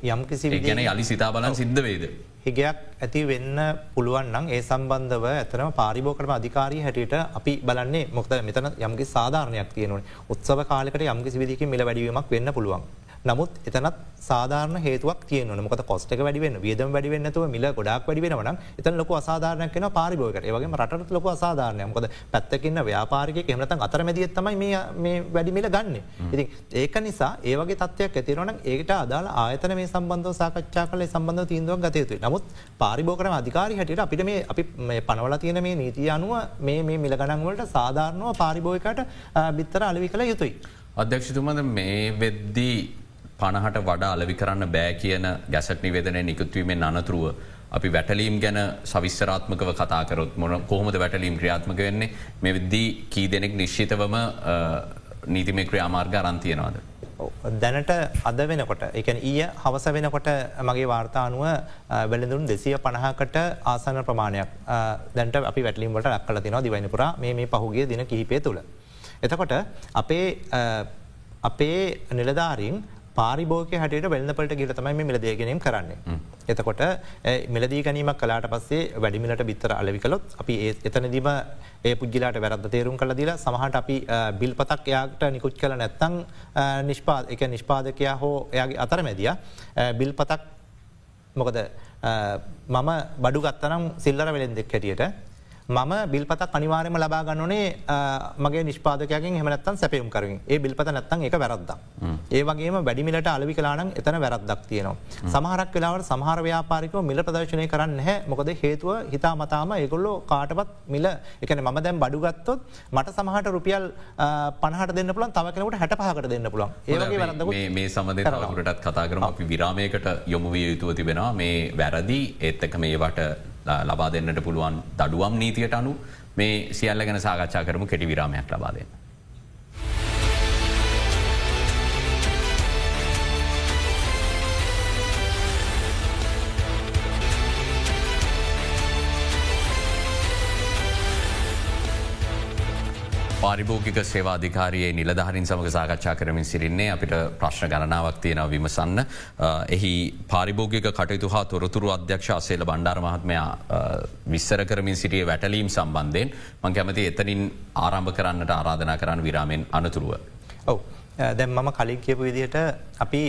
යම් කිසි ගැන යලි සිතා බලන් සිද්ධ වේද. හිගයක් ඇති වෙන්න පුළුවන්නම් ඒ සම්බන්ධව ඇතනම පාරිභෝකරම අධිකාරී හැටියට අපි බලන්නේ මොක්ද මෙතන යම්ගේ සාධාරණයක් තියෙනවන උත්සව කාලකට යම්කිසි විදික මිල වැඩීමක් වෙන්න පුළුවන්. නමුත් එතනත් සාධාරන හේතුවක් තියන මොක කොස්ටක වැඩිවෙන්න වියදම් වැඩිවෙන්නතුව මිල ගොඩක් වැඩිවෙනවන එතන ලොක අසාධාරනයක් වෙන පාරිභෝකට ඒවගේ රට ලොක අසාධාරනය මොකද පැත්තකින්න ව්‍යාපාරික එමනත අතර මැදිත් තමයි මේ වැඩිමිල ගන්න. ඉති ඒක නිසා ඒවගේ තත්වයක් ඇතිරවන ඒට අදාල ආයතන මේ සම්බන්ධ සාකච්ඡා කල සම්බන්ධ තීන්දුවක් ගතයුතු නමුත් පාරිභෝකරම අධිකාරි හැටියට අපිට මේ අපි පනවල තියෙන මේ නීතිය අනුව මේ මිල ගණන්වලට සාධාරණව පාරිභෝයකට බිත්තර අලවි කළ යුතුයි. අධ්‍යක්ෂතුමද මේ වෙද්දී පණහට වඩා අලවි කරන්න බෑ කියන ගැසට නිවේදනය නිකුත්වීමෙන් අනතුරුව. අපි වැටලීම් ගැන සවිස්තරාත්මකව කතාකරොත් මොන කොහොමද වැටලීම් ක්‍රියාත්මක වෙන්නේ මේ විද්දී කී දෙනෙක් නිශ්චිතවම නීතිමේ ක්‍රියාමාර්ග අරන්තියනවාද. දැනට අද වෙනකොට එක ඊය හවස වෙනකොට මගේ වාර්තානුව වෙළඳුන් දෙසිය පණහකට ආසන ප්‍රමාණයක් දැන්ට අපි වැටලින්ට ලක්කල තිනවා දිවයිනපුර මේ පහුගේ දින කිහිපේ තුළ. එතකොට අපේ අපේ නිලධාරින් පාරිභෝක හට වෙල්න්නපට ගිල තමයි මිලදේ ගැනීම කරන්නේ. එතකොට මිලදී ගැනීමක් කලාට පස්සේ වැඩිමිලට බිත්තර අලවිකලොත් අපි එතනදිම ඒ පුද්ගිලාට වැරද තේරුම් කළ දිලා සමහට අපි බිල් පතක් එයාට නිකුච් කළ නැත්තං නිෂ්පාද එක නිෂ්පාදකයා හෝ එයාගේ අතර මැදිය බිල් පතක් මොකද මම බඩු ගත්තනම් සිල්ලර වෙලෙන් දෙක් හැටියට මම බිල්පත අනිවාරම ලබා ගන්නනේ මගේ නිෂ්පාදකයගෙන් හමනත්තන් සැපයුම් කරින් ඒ බිල්පත නැත්තන් එක වැරද්ද. ඒ වගේ වැඩිමිලට අලවි කලානම් එතන වැරද්දක් තියනවා. සමහරක් වෙලාවට සමහර ව්‍යාපාරිකව මිල ප්‍රදර්ශනය කරන්න හැ මොකද හේතුව හිතා මතාම ඒගොල්ලෝ කාටපත් මිල එකන ම දැම් බඩුගත්තොත් මට සමහට රුපියල් පනහට දෙන්න පුලන් තව කෙනට හැට පහකට දෙන්න පුළන් ඒ මේ සමඳ තවරටත් කතා කරම. අපි විරාමයකට යොමුවිය යුතුව තිබෙනවා මේ වැරදි. ඒත් එක මේවට ලබා දෙන්නට පුළුවන් දඩුවම් නීතියට අනු මේ සියල්ල ගැන සාකච්ඡා කරමු කෙටි විරාමයක් ලබාදන්න. පාරිභෝගික සේවාධිකාරයේ නිලධහරින් සමඟ සාකච්ඡා කරමින් සිරින්නේ අපිට ප්‍රශ්න ගණනාවක් තියෙනව විමසන්න. එහි පාරිභෝගික කටයුතු හා තොරතුරු අධ්‍යක්ෂ අසේල බණ්ඩාර මහත්මයා විස්සර කරමින් සිටිය වැටලීම් සම්බන්ධයෙන් මං කැමති එතනින් ආරම්භ කරන්නට ආරාධනා කරන්න විරාමෙන් අනතුරුව. ඔව. දැම් මම කලින් කියපු විදිහට අපි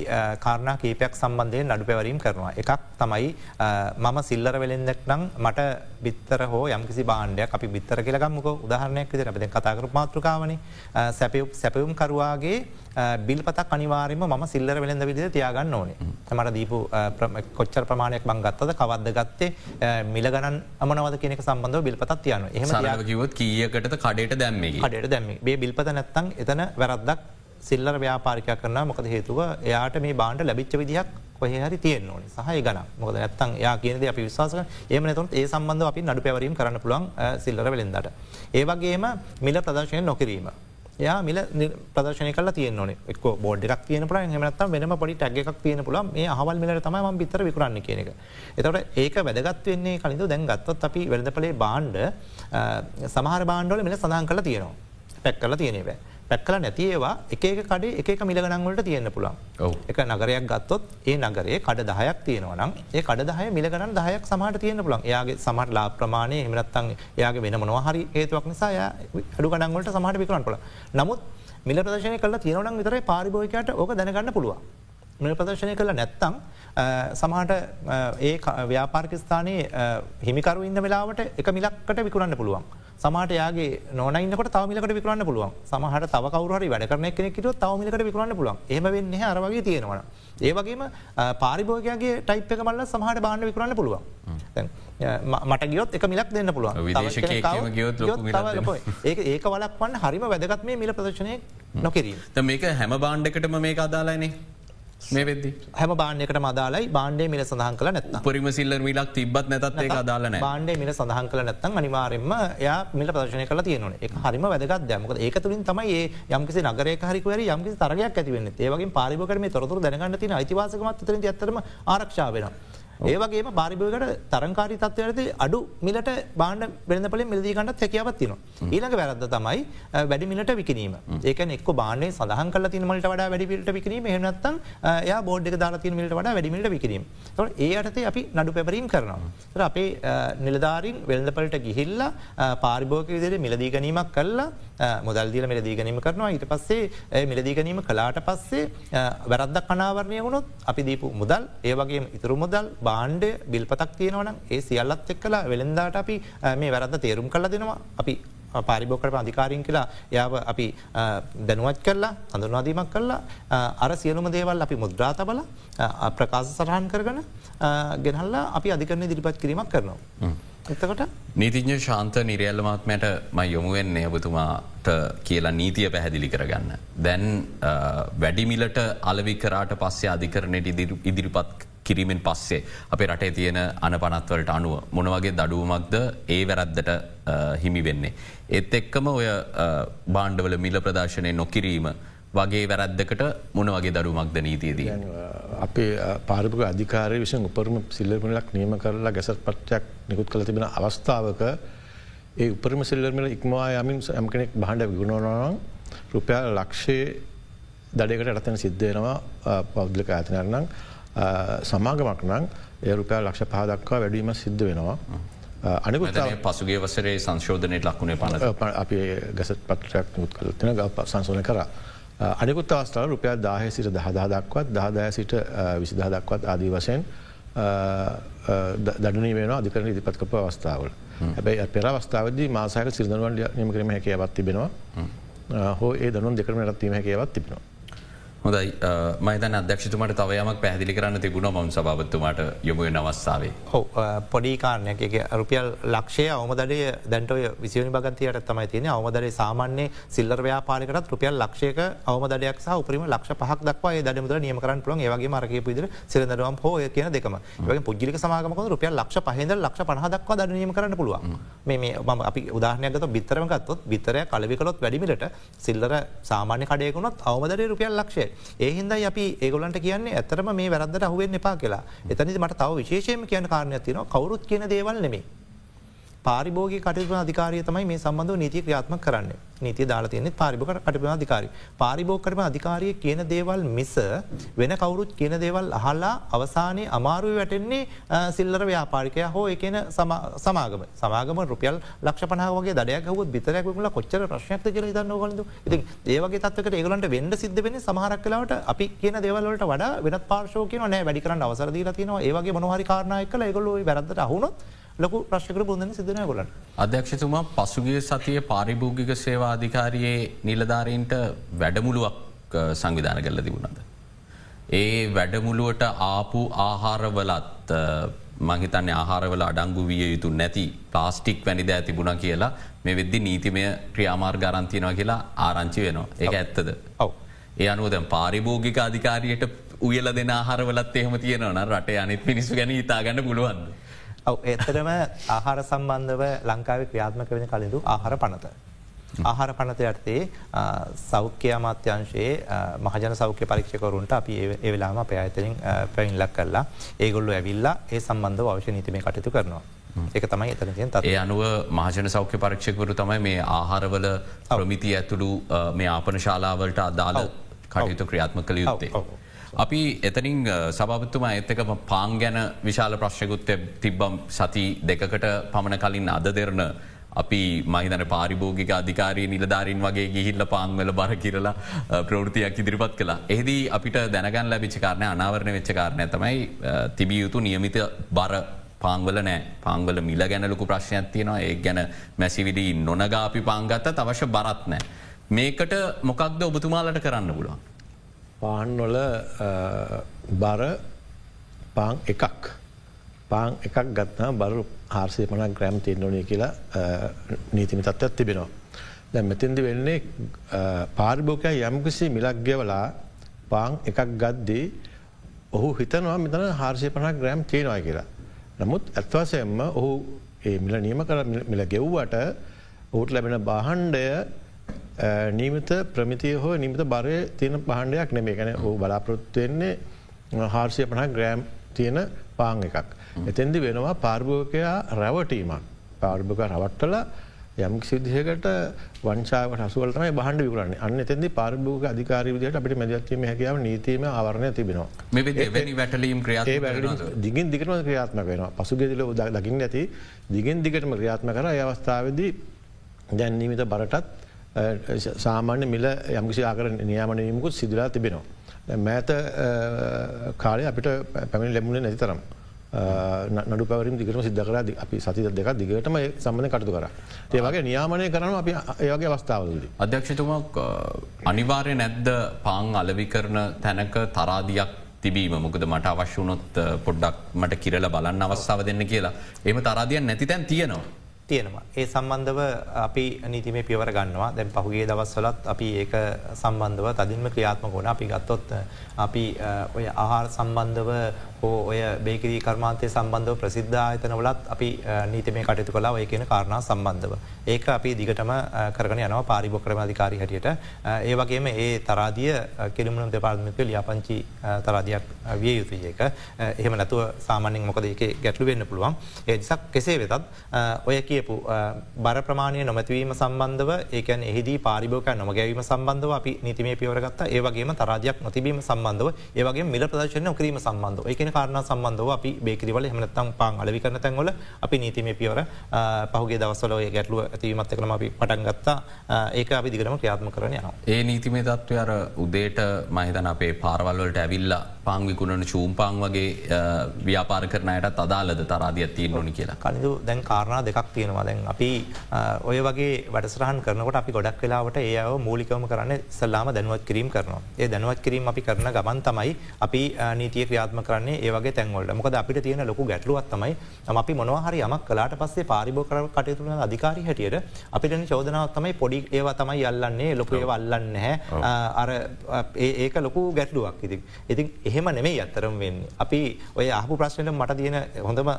කාරණා කීපයක් සම්බන්ධයෙන් අඩු පැවරීම් කරනවා. එකක් තමයි මම සිල්ලර වෙලෙන්දක් නම් මට බිත්තර හෝ යම්කිසි බාණ්ඩයක් අපි බිත්තර කියලගම්මක උදාහරණයක් විදිර අප කතාකරු මාතෘකාවන. සැපවුම් කරුවාගේ බිල් පතක් අනිවාරම ම සිල්ලර වෙළඳ විදිද තියාගන්න ඕනේ. මට දීපු කොච්චර ප්‍රමාණයක් බංගත්තද කවද්ද ගත්තේ මිල ගණන් අමනවද කෙනෙක සම්බන්ධ බිල්පතත් තියන එහම කිවත් කියකට කඩට දැම්ම කඩට දැම්ම. බේ බිල්පත නැත්තං එතන වැරද්දක් සිල්ලර ව්‍යාපාරිකයක් කරන මොකද හේතුව එයාට මේ බාන්ඩ ලැබිච්ච විදිහක් කොහහරි තියෙන් ඕන සහය ගන මොකද ඇත්තන් යා කියනද අපි විශවාස ඒම නතුන් ඒ සම්බන්ධ අපි නඩු පැවරීම කරන්න පුළුවන් සිල්ලර වෙලෙන්දට. ඒවගේම මිල ප්‍රදර්ශනය නොකිරීම. යා මිල ප්‍රදර්ශනය කල තියන එක් බෝඩ්ක් තියන පල හමනත් වෙනම පොඩි ටැග එකක් තියන පුලම් මේ හවල් මිලට තම ම පිතර විකරන්න කියන එක. එතට ඒක වැදගත් වෙන්නේ කලින්ඳ දැන් ගත්තොත් අපි වෙළඳපලේ බාන්්ඩ සමහර බාණ්ඩෝල මිල සඳහන් කළ තියෙනවා පැක් කල තියනේ බෑ. පැක්කල නැතිඒවා එක කඩේ එක මිලගනන්වලට තියෙන්න්න පුළන් එක නගරයක් ගත්තොත් ඒ නගරේ කඩ දහයක් තියෙනවනම් ඒ කඩ දහය මිලගනන් දහයක් සමහට තියෙන පුළන් එයාගේ සමට ලා ප්‍රමාණය හිමරත්තන් එයාගේ වෙන මොනවහරි ඒතුවක් නිසා අඩු ගඩන්වලට සමහට විකරන් පුළ නමුත් මිල ප්‍රදශය කල තියෙනවනම් විතර පාරිභෝයකයට ඕක දැනගන්න පුළුවන්. මිල ප්‍රදර්ශනය කළ නැත්තං සමහට ඒ ව්‍යාපාර්කිස්ථානයේ හිමිකරු ඉන්න වෙලාවට එක මිලක්කට විකුරන්න පුළුවන්. සමට යාගේ නොනයින්නකට තවමිලකට විකරන්න පුළුවන් සමහට තව කවරහරි වැඩ කරන කෙනෙකට තවමිලකට විකරන්න පුළුවන් ඒම වෙන්න අරවගේ තියෙනවා. ඒවගේම පාරිභෝගගේ ටයිප් එක මල්ල සමහට බාන්න විකරන්න පුළුවන්. මට ගියොත් එක මිලක් දෙන්න පුළුවන් ඒ ඒක වලක් වන්න හරිම වැදගත් මේ මිල ප්‍රදශනය නොකිරීම. මේක හැම බාණ්ඩකටම මේ අදාලානේ මේ වෙද හැම බාණ්‍යකට මදාලයි බාණ්ඩේ මිල සඳහන් කළ නැත් පරිම සිල්ල මිලක් තිබත් නැතත් ඒ අදාලන බාණ්ඩේ මිල සඳහන් කළ නැත්තන් අනිවාරෙන්ම යා මිල ප්‍රදශනය කළ තියනන එක හරිම වැදගත් දැමක ඒක තුළින් තමයි ඒ යම්කිසි නගරය හරිකවර යම්කිසි තරගයක් ඇතිවන්න ඒවගේ පාරිභකරම තොරතුර දැනගන්න තින අයිතිවාසකමත් තර ඇතරම ආරක්ෂාවෙන. ඒවගේ බාරිභයකට තරංකාරි තත්වයට අඩු මිලට බාණ්ඩ බෙරඳපලින් මිලදීකන්නත් හැකියාවත් තින. ඊළඟ වැරද තමයි වැඩි මිලට විකිනීම ඒක එක් බාණය සඳහන් කල තිනමට වඩා වැඩිපිට විකිරීම හනත්තන් ය බෝඩ් දාලා මිට වඩා වැඩිමිට විකිරීම ඒ අටතේ අපි නඩු පැපරීම් කරනවා. අපේ නිලධාරින් වෙල්දපලට ගිහිල්ල පාරිභෝක විදිර මිලදී ගැනීමක් කල්ලා මුදල්දිල මිලදී ගැනීම කරනවා. ඊට පස්සේ මිලදී ගැනීම කලාට පස්සේ වැරද්දක් කනාවරණය වුණොත් අපි දීපු මුදල් ඒවගේ ඉතුරු මුදල් බාණ්ඩ බිල්පතක් තියෙනවන ඒ සියල්ලත් එක් කලා වෙළෙන්දාට අපි මේ වැරද තේරුම් කල දෙනවා අපි පාරිභෝකට අධිකාරින් කියලා යාව අපි දැනුවත් කරලා හඳුනවාදීමක් කරලා අර සියලුම දේවල් අපි මුද්‍රා තබල ප්‍රකාශ සටහන් කරගන ගෙනහල්ලා අපි අධිකරණ දිරිපත් කිරීමක් කරනවා. එතකොට නීතිඥ ශාන්ත නිරයල්ලමාත්මයට ම යොමුුවෙන්නේ ඔබතුමාට කියලා නීතිය පැහැදිලි කරගන්න. දැන් වැඩිමිලට අලවිකරාට පස්සේ අධිකරණයට ඉදිරිපත් කිරීමෙන් පස්සේ අපේ රටේ තියෙන අන පනත්වලට අනුව මොනවගේ දඩුවමක්ද ඒ වැරද්දට හිමි වෙන්නේ. ඒත් එක්කම ඔය බාණ්ඩවල මිල ප්‍රදර්ශනය නොකිරීම වගේ වැරද්දකට මොන වගේ දරුමක්ද නීතියදී. අපේ පාරිපක අධිකාරය විසින් උපරම සිල්ලර්මලක් නියම කරලා ගැසත් පට්ටයක් නිකුත් කළ තිබෙන අවස්ථාවක ඒ උපරම සිල්ලර්මල ඉක්මවා යමින් ඇම කෙනෙක් බහඩ විගුණනනම් රුපියල් ලක්ෂයේ දඩයකට රතන සිද්ධයනවා පෞද්ලික ඇතනරනම් සමාගමක් නං ඒ රුපයා ලක්ෂ පහදක්වා වැඩීම සිද්ධ වෙනවා. අනිකුත් පසුගේ වසරේ සංශෝධනයට ලක්ුණේ පන අපි ගැසත් පත්‍රයක් මුත් කලතින ග සංසෝන කර. අනිකුත් අවස්ථාව රුපයා දාහ සිට දහදා දක්වත් දහදාය සිට විසිදහ දක්වත් ආදී වසයෙන් දඩනී වෙන අධිකරන ඉදිපත්කප අවස්ථාවල. හැබැයි පෙර අවස්ථාවදී මාසාක සිරදනුවන් නියම කරම හැකයවත් තිබෙනවා හෝ ඒ දනුන් දෙකරම රත්වීම හැකයවත් තිබෙනවා. හොඳයි. මයිතන අධ්‍යක්ෂතුමට තවයමක් පැහදිලි කරන්න තිබුණ මම් සභාවත්තුමට යොමුය නවස්ථාවේ. හෝ පොඩිකාරණයක රුපියල් ලක්ෂය අවමදඩය දැන්ටය විසිනි භගතියට තමයි තියෙන අවමදරේ සාමාන්‍ය සිල්ලර ව්‍යාපාලකට රුපියල් ලක්ෂයක අවමදයක් සහ උපරිම ලක්ෂ පහක් දක්වා දඩමුද නියම කරන්න පුළන් ඒවගේ මරක පිදිර සිරදරුවම් හෝ කියන දෙකම. වගේ පුද්ජික සමාගමක රුපියල් ලක්ෂ පහද ලක්ෂ පහදක්වා දනීම කරන්න පුළුවන්. මේ ම අපි උදාහනයගත බිත්තරමගත්තුත් බිත්තරය කලවිකලොත් වැඩිමිට සිල්ලර සාමාන්‍ය කඩයකුණොත් අවමදරේ රුපියල් ලක්ෂය ඒහින්දයි අපි ඒගොලන්ට කියන්නේ ඇතරම මේ වැරද්දට අහුවෙන් එපා කියලා. එතනි මට තව විශේෂයම කියන කාරණයක් තින කවරුත් කියන දේවල් නෙමේ පාරිභෝග කටයුතු අධිකාරය තමයි මේ සම්බඳධ නීති ක්‍රියාත්ම කරන්නේ. නීති දාලා තියනෙ පාරිභක කටපන අධිකාරි. පාරිභෝකරම අධිකාරය. කියන දේවල් මිස වෙන කවුරුත් කියන දේවල් අහල්ලා අවසානය අමාරුව වැටෙන්නේ සිල්ලර ව්‍යාපාරිකය හෝ එකන සමාගම. සමාගම රුපියල් ලක්ෂ පනාවගේ දඩයක් හවත් බිතරයකුල කොච්චර ප්‍රශ්නයක් කියල දන්න ගලද ඉති ඒවගේ තත්වකට ඒගලන්ට වෙන්ඩ සිද්ධ වෙන සමහරක් කලාවට අපි කියන දේවල්ලට වඩා වෙනත් පාර්ශෝකය නෑ වැඩිකරන්න අවසරදී තිනවා ඒවගේ මොනහරි කාරණය කළ ඒගොලු වැරදට අහුණොත් ලොකු ප්‍රශ්කර බොඳන සිදන ගොලන්. අධ්‍යක්ෂතුමා පසුගේ සතිය පාරිභෝගික සේවා අධිකාරයේ නිලධාරීන්ට වැඩමුළුවක් සංවිධාන කල්ල තිබුණද. ඒ වැඩමුළුවට ආපු ආහාරවලත් මහිතන්න ආහාරවල අඩංගු විය යුතු නැති ප්ලාස්ටික් වැනි දෑ තිබුණ කියලා මේ වෙද්දි නීතිමය ක්‍රියාමාර් ගරන්තියනවා කියලා ආරංචි වෙනවා ඒ ඇත්තද. ඔව. ඒ අනුව දැන් පාරිභෝගික අධිකාරයට උයල දෙන ආහරවලත් එහෙම තියෙනවන රට අනිත් පිනිසු ගැන හිතාගන්න පුළුවන්ද. ඔව එතරම ආහාර සම්බන්ධව ලංකාව ක්‍රියාත්මක වෙන කලින්දු ආහාර පනත. ආහාර පනත යටතේ සෞඛ්‍ය අමාත්‍යංශයේ මහජන සෞඛ්‍ය පරීක්ෂකරුන්ට අපි ඒ වෙලාම අප අතරින් පැවිල්ලක් කරලා ඒගොල්ලු ඇවිල්ලා ඒ සම්බන්ධ අවශ්‍ය නීතිමේ කටයුතු කරනවා. ඒක තමයි එතන තියෙන් ඒ අනුව මහජන සෞඛ්‍ය පරීක්ෂකවරු තමයි මේ ආහාරවල ප්‍රමිති ඇතුළු මේ ආපන ශාලාවලට අදාළ කටයුතු ක්‍රියාත්ම කළ යුත්තේ. අපි එතනින් සභපතුම ඇත්තක පාං ගැන විශාල ප්‍රශ්යකුත් තිබ්බම් සති දෙකකට පමණ කලින් අද දෙරන අපි මහිතන පාරිභෝගික අධිකාරී නිලධාරින් වගේ ගිහිල්ල පාංවල බර කිරලා ප්‍රෘතියක් ඉදිරිපත් කලා. එහිදී අපිට දැනගන් ලැබිච කාරණය අනාවරණ වෙච්ච කාරණය තමයි තිබිය යුතු නියමිත බර පාංගල නෑ පාංගල මිල ගැනලකු ප්‍රශ්නයක් තියෙනවා ඒ ගැන මැසිවිඩී නොනගාපි පාංගත්ත අවශ්‍ය බරත් නෑ. මේකට මොකක්ද ඔබතුමාලට කරන්න පුළුවන්. පාන්වල බර පාං එකක් පාං එකක් ගත්නා බරු හාර්සය පනක් ග්‍රෑම් තියන්නෝනය කියලා නීතිමි තත්ත්වත් තිබෙනවා. දැ මෙතින්දි වෙන්නේ පාරිභෝකය යම්කිසි මිලක් ගෙවලා පාං එකක් ගද්දී ඔහු හිතනවා මෙතන හාර්සය පනක් ග්‍රෑම් තියෙනවා කියලා. නමුත් ඇත්වාසයෙන්ම ඔහු ඒ මිල නියම කර මිල ගෙව්වට ඔහුට ලැබෙන බාහන්්ඩය නීමත ප්‍රමිතිය හෝ නිමිත බරය තියෙන පහන්ඩයක් නෙමේ ගැන ඕ බලාපොරොත්තුවෙන්නේ හාර්සිය පනහ ග්‍රෑම් තියෙන පාං එකක්. එතැන්දි වෙනවා පාර්භෝකයා රැවටීමක්. පාර්භක රවට්ටල යම් සිද්ධහකට වංචාවට හසුවලටම බහන්ඩ විකරන්න අන්න එතැදි පාර්භෝක අධිකාරවිදියට අපිට මැදත්වීම හැකියාව නීතිීම ආවරණය තිබෙනවා. වැටලීම් ක්‍රියා දිගින් දිගටම ක්‍රියාත්ම වෙන පසුගෙදිල දකිින් ඇති දිගෙන් දිගටම ක්‍රියාත්ම කර අවස්ථාවදී දැන්නීමිත බරටත් සාමාන්‍ය මිල යම්කිසි ආකර නියාමනයමුකුත් සිදුලා තිබෙනවා. මෑත කාලය අපිට පැමිණි ලැබුණේ නැති තරම්. නඩු පැවරින් දිගටම සිද්ධ කර අපි සති දෙක දිගටම සම්බඳ කටතු කර. ඒවගේ නියාමනය කරන අපි ඒවගේ අවස්ථාවලද. අධ්‍යක්ෂතුමක් අනිවාර්ය නැද්ද පාං අලවි කරන තැනක තරාදියක් තිබීම මොකද මට අවශ්‍යුනොත් පොඩ්ඩක් මට කිරල බලන්න අවස්ථාව දෙන්න කියලා එම තරාදියන් නැති තැන් තියෙනවා. තියෙනවා. ඒ සම්බන්ධව අපි නීතිමේ පියවර ගන්නවා දැන් පහුගේ දවස්වලත් අපි ඒක සම්බන්ධව තදින්ම ක්‍රියාත්මක වුණ අපි ගත්තොත් අපි ඔය ආහාර සම්බන්ධව හෝ ඔය බේකිරී කර්මාන්තය සම්බන්ධව ප්‍රසිද්ධ අතන වලත් අපි නීතිමේ කටයුතු කලා ඔය කියන කාරණා සම්බන්ධව. ඒක අපි දිගටම කරන යනවා පාරිභොක්‍රම අධිකාරි හැටියට. ඒ වගේම ඒ තරාදිය කෙරමුණු දෙපාර්මික ලියාපංචි තරාදයක් විය යුතු ඒක. එහෙම නැතුව සාමාන්‍යෙන් මොකද එක ගැටලු වෙන්න පුළුවන්. ඒනිසක් කෙසේ වෙතත් ඔය කියපු බර ප්‍රමාණය නොමැතිවීම සම්බන්ධව ඒකන් එහිදී පාරිභෝක නොම ගැවීම සම්බන්ධව අපි නීතිමේ පියවරගත්ත ඒවගේම තරාජයක් නොතිබීම සම්බන්ධව ඒවගේ මිල ප්‍රදර්ශනය කිරීම සම්බන්ධව. එකන කාරණ සම්බන්ධව අපි බේකිරිවල හමනත්තම් පාන් අලවි කරන තැන්වල අපි නීතිමේ පියවර පහුගේ දවසල ගැටලුව ඇතිවීමත් එකනම අපි පටන් ගත්තා ඒක අපි දිගරම ක්‍රියාත්ම කරන යනවා. ඒ නීතිමේ තත්ත්වය අර උදේට මහිතන අපේ පාරවල්වලට ඇවිල්ලා පාංවිකුණන චූම්පාං වගේ ව්‍යාපාර කරනයට අදාලද තරාදිය තියෙන් නොනි කියලා? කනිදු දැන් කාරණා දෙකක් තියෙනවා. දැන් අපි ඔය වගේ වැඩසරහන් කරනකොට අපි ගොඩක් වෙලාවට ඒ අව මූලිකවම කරන්න සල්ලාම දැනුවත් කිරීම කරනවා. ඒ දැනුවත් කිරීම අපි කරන ගමන් තමයි අපි නීතිය ක්‍රියාත්ම කරන්නේ ඒවගේ තැන්වලට. මොකද අපිට තියෙන ලොකු ගැටලුවත් තමයි අපි මොනවහරි යමක් කලාට පස්සේ පාරිභෝ කර කටයුතුන අධිකාරි හැටියට අපිට චෝදනාවත් තමයි පොඩි ඒවා තමයි යල්ලන්නේ ලොකු ඒව අල්ලන්න හැ අර ඒක ලොකු ගැටලුවක්. ඉති ඉතින් එහෙම නෙමේ අත්තරම් වෙන්නේ. අපි ඔය අහපු ප්‍රශ්නයට මට තියෙන හොඳම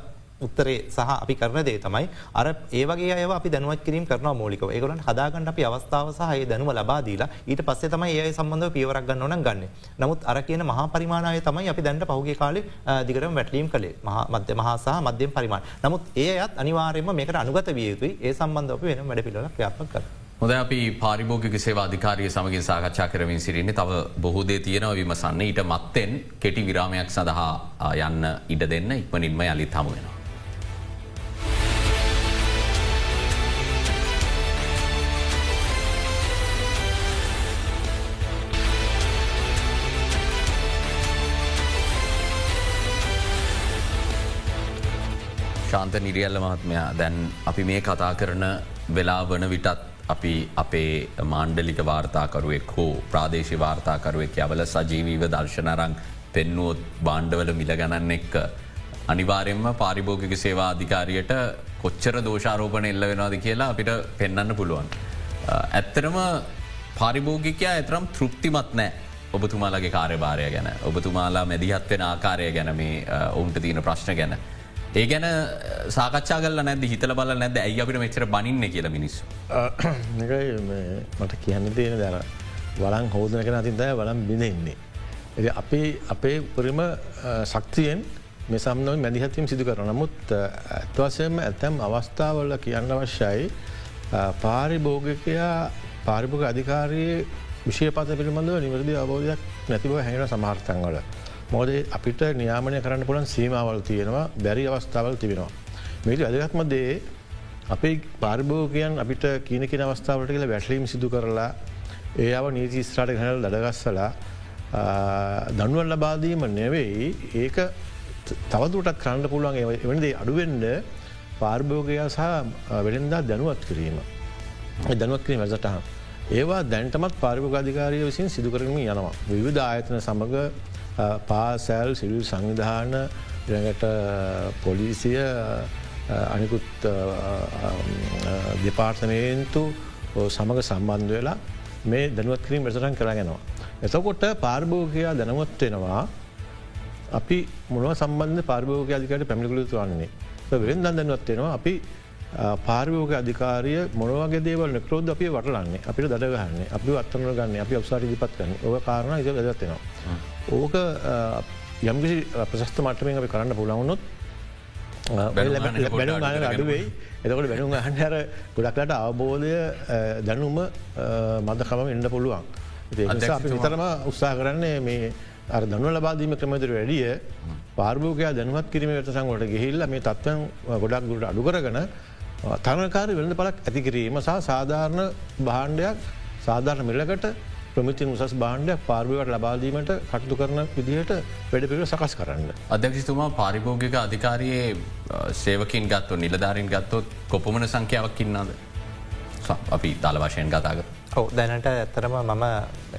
උත්තරේ සහ අපි කරන දේ තමයි අර ඒවගේ අය අපි දැනුවත් කිරීම කරන මෝලික ඒගලන් හදාගන්න අපි අවස්ථාව සහ දැනුව ලබාදීලා ඊට පස්සේ තමයි ඒ සම්බන්ධව පියවරක් ගන්න ඕන ගන්න. නමුත් අර කියන මහා පරිමාණය තමයි අපි දැන්ට පහුගේ කාලේ දිගරම වැටලීම් කළේ. මධ්‍ය මහා සහ මධ්‍යම පරිමාණ. නමුත් ඒයත් අනිවාරයම මේකට අනුගත විය යුතුයි. ඒ සම්බන්ධ අපි වෙන වැඩ පිළිල ක්‍රියාත්ම කර. හොද අපි පාරිභෝගික සේවාධිකාරය සමගින් සාකච්ඡා කරමින් සිරින්නේ තව බොහෝදේ තියෙනව විමසන්න. ඊට මත්තෙන් කෙටි විරාමයක් සඳහා යන්න ඉඩ දෙන්න. ඉක්මනින්ම යළිත් හමු වෙනවා. ශාන්ත නිරියල්ල මහත්මයා දැන් අපි මේ කතා කරන වෙලා වන විටත් අපි අපේ මාණ්ඩලික වාර්තාකරුවෙක් හෝ ප්‍රාදේශ වාර්තාකරුවෙක් යවල සජීවීව දර්ශනරං පෙන්නුවොත් බාණ්ඩවල මිල ගණන්න එක්ක. අනිවාරයෙන්ම පාරිභෝගික සේවා අධිකාරයට කොච්චර දෝෂාරෝපන එල්ල වෙනවාද කියලා අපිට පෙන්න්න පුළුවන්. ඇත්තරම පාරිභෝගිකයා ඇතරම් තෘප්තිමත් නෑ ඔබතුමාලගේ කාර්යභාරය ගැන ඔබතුමාලා මැදිහත් වෙන ආකාරය ගැන මේ ඔවුන්ට තියෙන ප්‍රශ්න ගැන. ඒ ගැන සාකච්ඡාගල නැද හිතල බල නැද ඇයි අපිට මෙචර බනින්න කියල මිනිස්සු. මට කියන්න තියෙන දැන වලන් හෝදන කෙන අතින්තය වලම් බිඳෙන්නේ. එ අපේ අපේ උපරිම ශක්තියෙන් මේ සම්නව මැදිහත්වීම සිදු කර නමුත් ඇත්වසයම ඇතැම් අවස්ථාවල කියන්න අවශ්‍යයි පාරිභෝගකයා පාරිභෝග අධිකාරයේ විශෂපත පිළිබඳව නිවරදි අවබෝධයක් නැතිව හැෙන සමහර්තන්වල. මොද අපිට නියාමනය කරන්න පුළන් සීමාවල් තියෙනවා බැරි අවස්ථාවල් තිබෙනවා. මේට අදගත්ම දේ අපේ පාර්භෝගයන් අපිට කියන කින අවස්ථාවට කියලා වැටලීම සිදු කරලා ඒ අව නීති ස්ත්‍රාට හැනල් දඩගස්සලා දනුවන් ලබාදීම නෙවෙයි ඒක තවදුරටත් කරන්න පුළුවන් එවනදේ අඩුවෙන්ඩ පාර්භෝගයා සහ වෙළෙන්දා දැනුවත් කිරීම. දැනුවත් කිරීම වැසටහන්. ඒවා දැන්ටමත් පාරිභෝගාධිකාරය විසින් සිදුකරම යනවා. විවිධ ආයතන සමඟ පාසැල් සිවිල් සංවිධාන ඉළඟට පොලිසිය අනිකුත් දෙපාර්තමේන්තු සමඟ සම්බන්ධ වෙලා මේ දැනුවත් කිරීම වැසටන් කරගෙනවා. එතකොට පාර්භෝගයා දැනවත් වෙනවා අපි මොනව සම්බන්ධ පාර්භෝග අධිකට පැමිලිකුලතු වන්නේ. වෙන් දන්නවත් වෙනවා අපි පාර්භෝග අධිකාරය මොනවගේ දේවල් ක්‍රෝධ අපි වටලන්නේ අපිට දඩගහන්නේ අපි අත්තන ගන්න අපි අවසාර දිපත් කරන්න ඕ කාරණ ඉ වැදත්වෙනවා. ඕක යම්කිසි ප්‍රශස්ත මටමෙන් අපි කරන්න පුළවුණොත් බැනු ගන අඩුවෙයි එතකොට බැනු අහන්හර ගොඩක්ලට අවබෝධය දැනුම මදකම එන්න පුළුවන්. අපි විතරම උත්සා කරන්නේ මේ අර දනුව ලබාදීම ක්‍රමදර වැඩිය පාර්භෝගයා දැනුවත් කිරීම වෙතසංවට ගහිල්ල මේ තත්වන් ගොඩක් ගුට අඩුකරගන තනකාර වෙළඳ පලක් ඇතිකිරීම සහ සාධාරණ භාණ්ඩයක් සාධාරණ මිලකට ප්‍රමිති උසස් බාණ්ඩයක් පාර්භවට ලබාදීමට කටතු කරන විදිහට වැඩ පිළ සකස් කරන්න. අධ්‍යක්ෂතුමා පාරිභෝගික අධිකාරයේ සේවකින් ගත්ව නිලධාරින් ගත්තොත් කොපමන සංඛ්‍යාවක් ඉන්නාද අපි තල වශයෙන් කතාගත. ඔව දැනට ඇත්තරම මම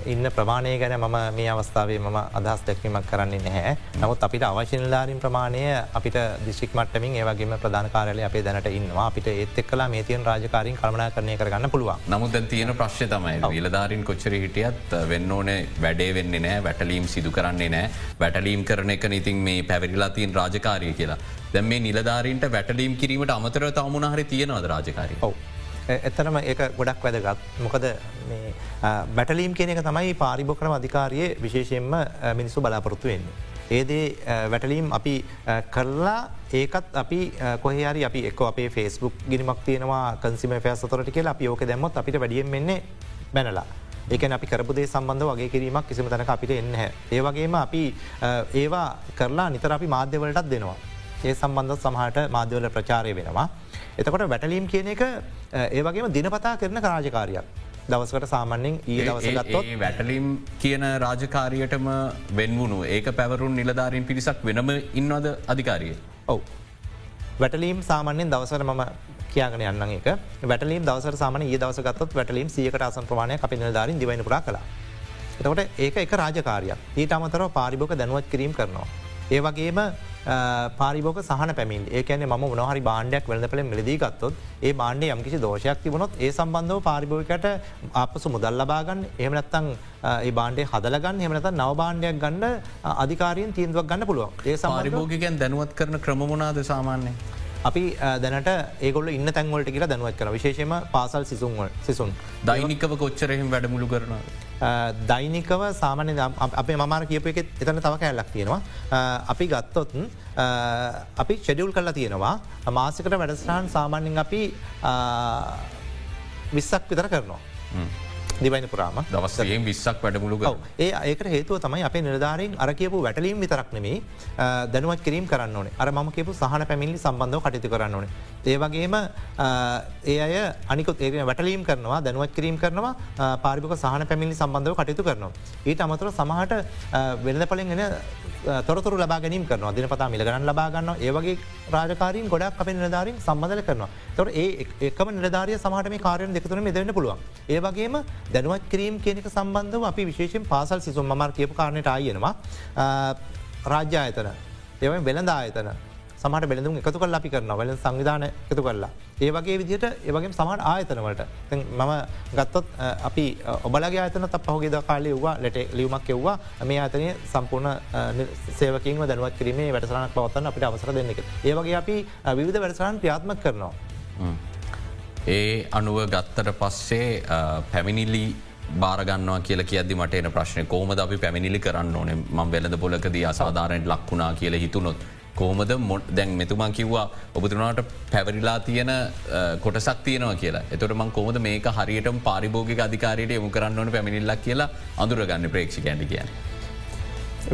ඉන්න ප්‍රමාණය ගැන මම මේ අවස්ථාවේ මම අදහස් දැක්වීමක් කරන්නේ නැහැ. නමුත් අපිට අවශනිලාරින් ප්‍රමාණය අපිට දිශික් මටමින් ඒවගේම ප්‍රධාන කාරලය අපේ දැනට ඉන්නවා. අපිට ඒත් එක්ලා මේ තියන් රාජකාරින් කල්මනා කරණය කරගන්න පුළුවන්. නමුත් තියෙන ප්‍රශ්ය තමයි විලධාරින් කොච්චර හිටියත් වෙන්න ඕනේ වැඩේ වෙන්නේ නෑ වැටලීම් සිදු කරන්නේ නෑ වැටලීම් කරන එක ඉතින් මේ පැවරිලා තියන් රාජකාරය කියලා. දැම් මේ නිලධාරීන්ට වැටලීම් කිරීමට අමතර තමුණහරි තියෙනවද රාජකාරය. ඔව. එතනම ඒ ගොඩක් වැදගත් මොකද බැටලීම් කියන එක තමයි පාරිභෝකරම අධිකාරයේ විශේෂයෙන්ම මිනිස්සු බලාපොරොත්තු වෙන්නේ. ඒදේ වැටලීම් අපි කරලා ඒකත් අපි කොහරි අපි එක් අපේ ෆෙස්බුක් ගිනිමක් තියෙනවා කන්සිම ෆෑස්තොරට කියලා අපි ඕක දැම්මොත් අපිට වැඩියෙන් වෙන්නේ බැනලා. ඒක අපි කරපුදේ සම්බන්ධ වගේ කිරීමක් කිසිම තැනක අපිට එන්න ඒවගේම අපි ඒවා කරලා නිතර අපි මාධ්‍යවලටත් දෙනවා. ඒ සම්බන්ධ සමහට මාධ්‍යවල ප්‍රචාරය වෙනවා. එතකොට වැටලීම් කියන එක ඒවගේම දිනපතා කරන රාජකාරයක්. දවසකට සාමන්‍යෙන් ඒ දවසගත්තොත් වැටලිම් කියන රාජකාරියටම වෙන්වුණු ඒක පැවරුන් නිලධාරින් පිරිසක් වෙනම ඉන්නවද අධිකාරිය. ඔවු. වැටලීම් සාමාන්‍යෙන් දවසර මම කියගෙන යන්න එක වැටලීම් දවස සාමන ඒ දවසගත් වැටලීම් සියකට අසන් ප්‍රමාණය අපි නිලධාරින් දිවන පුරා කලා. එතකොට ඒක එක රාජකාරයක් ඊට අමතරව පාරිභෝක දැනුවත් කිරීම් කරනවා. ඒ වගේම පාරිභෝක සහන පැමිල් ඒකන ම නොහරි බාණ්ඩයක් වෙලද පළ මිලදී ගත්තොත් ඒ බාණ්ඩ යම්කිසි දෝෂයක් තිබුණොත් ඒ සම්බන්ධව පාරිභෝකට අපසු මුදල් ලබාගන්න එහමනත්තං ඒ බාණ්ඩේ හදලගන්න එමනත නව බාණ්ඩයක් ගන්න අධිකාරයෙන් තීන්දුවක් ගන්න පුළුවන්. ඒ සමාරිභෝගකෙන් දැනුවත් කරන ක්‍රමමුණනාද සාමාන්‍ය. අපි දැනට ඒගොල ඉන්න තැන්වලට කියලා දැනුවත් කර විශේෂම පාසල් සිසුන්වල් සිසුන් දෛනිකව කොච්චරහෙම වැඩමුළු කරනවා. දෛනිකව සාමාන්‍ය අපේ මමාර කියප එක එතන තව කැල්ලක් තියෙනවා. අපි ගත්තොත්න් අපි ෂෙඩියුල් කරලා තියෙනවා මාසිකට වැඩස්ටාන් සාමාන්‍යෙන් අපි විස්සක් විතර කරනවා. දිවයින පුරාම. දවස්යෙන් විස්සක් වැඩමුළු ඒ ඒක හේතුව තමයි අප නිධාරෙන් අර කියපු වැටලීම් විතරක් නෙමේ දැනුවත් කිරීම කරන්න ඕනේ. අර ම කියපු සහන පැමිලි සම්බන්ධව කටයුතු කරන්න ඕනේ ඒවගේම ඒ අය අනිකුත් ඒ වැටලීම් කරනවා දැනුවත් කිරීම කරනවා පාරිභක සහන පැමිලි සම්බන්ධව කටයුතු කරනවා. ඊට අමතුර සමහට වෙනද පලින් එන තොරතුර ලබා ගැනීම කරන දින පතා මිලගන්න ලබාගන්න ඒවගේ රාජකාරීන් ගොඩක් අප නිලධාරින් සම්බඳල කරනවා. තොට ඒ එකම නිලධාරය සමහට මේ කාරයෙන් දෙකතුන මෙදන්න පුළුවන්. ඒවගේම දැනුවත් කිරීම කියනක සම්බන්ධව අපි විශේෂෙන් පාසල් සිසුම් මර කියපු කාරණයට අයනවා රාජ්‍ය අයතන. එවයි වෙළඳ ආයතන සමහට බැලඳුම් එකතු කල් අපි කරන වල සංවිධාන එකතු කරලා. ඒ වගේ විදිහට ඒවගේ සමහට ආයතනවලට මම ගත්තොත් අපි ඔබලගේ අතන ත පහුගේ කාලය වවා ලට ලියුමක් එව්වා මේ අතනය සම්පූර්ණ සේවකින්ව දැනුවත් කිරීමේ වැටසරනක් පවත්තන්න අපිට අවසර දෙන්නෙක. ඒවගේ අපි විවිධ වැඩසරන් ක්‍රියාත්මක කරනවා. ඒ අනුව ගත්තට පස්සේ පැමිණිලි බාරගන්නවා කියල කියද මට එන ප්‍රශ්න කෝමද අපි පැමිණිලි කරන්න ඕනේ ම වෙලද පොලකද අසාධාරයට ලක්ුණා කියල හිතුනොත්. කෝමද මොට් දැන් මෙතුමා කිව්වා ඔබතුනාට පැවරිලා තියෙන කොටසක් තියනවා කියලා. එතොට මං කොමද මේක හරියට පාරිභෝගික අධිකාරයට යමු කරන්න ඕන පැමිණිල්ලක් කියලා අඳුරගන්න ප්‍රේක්ෂකඇට කියන.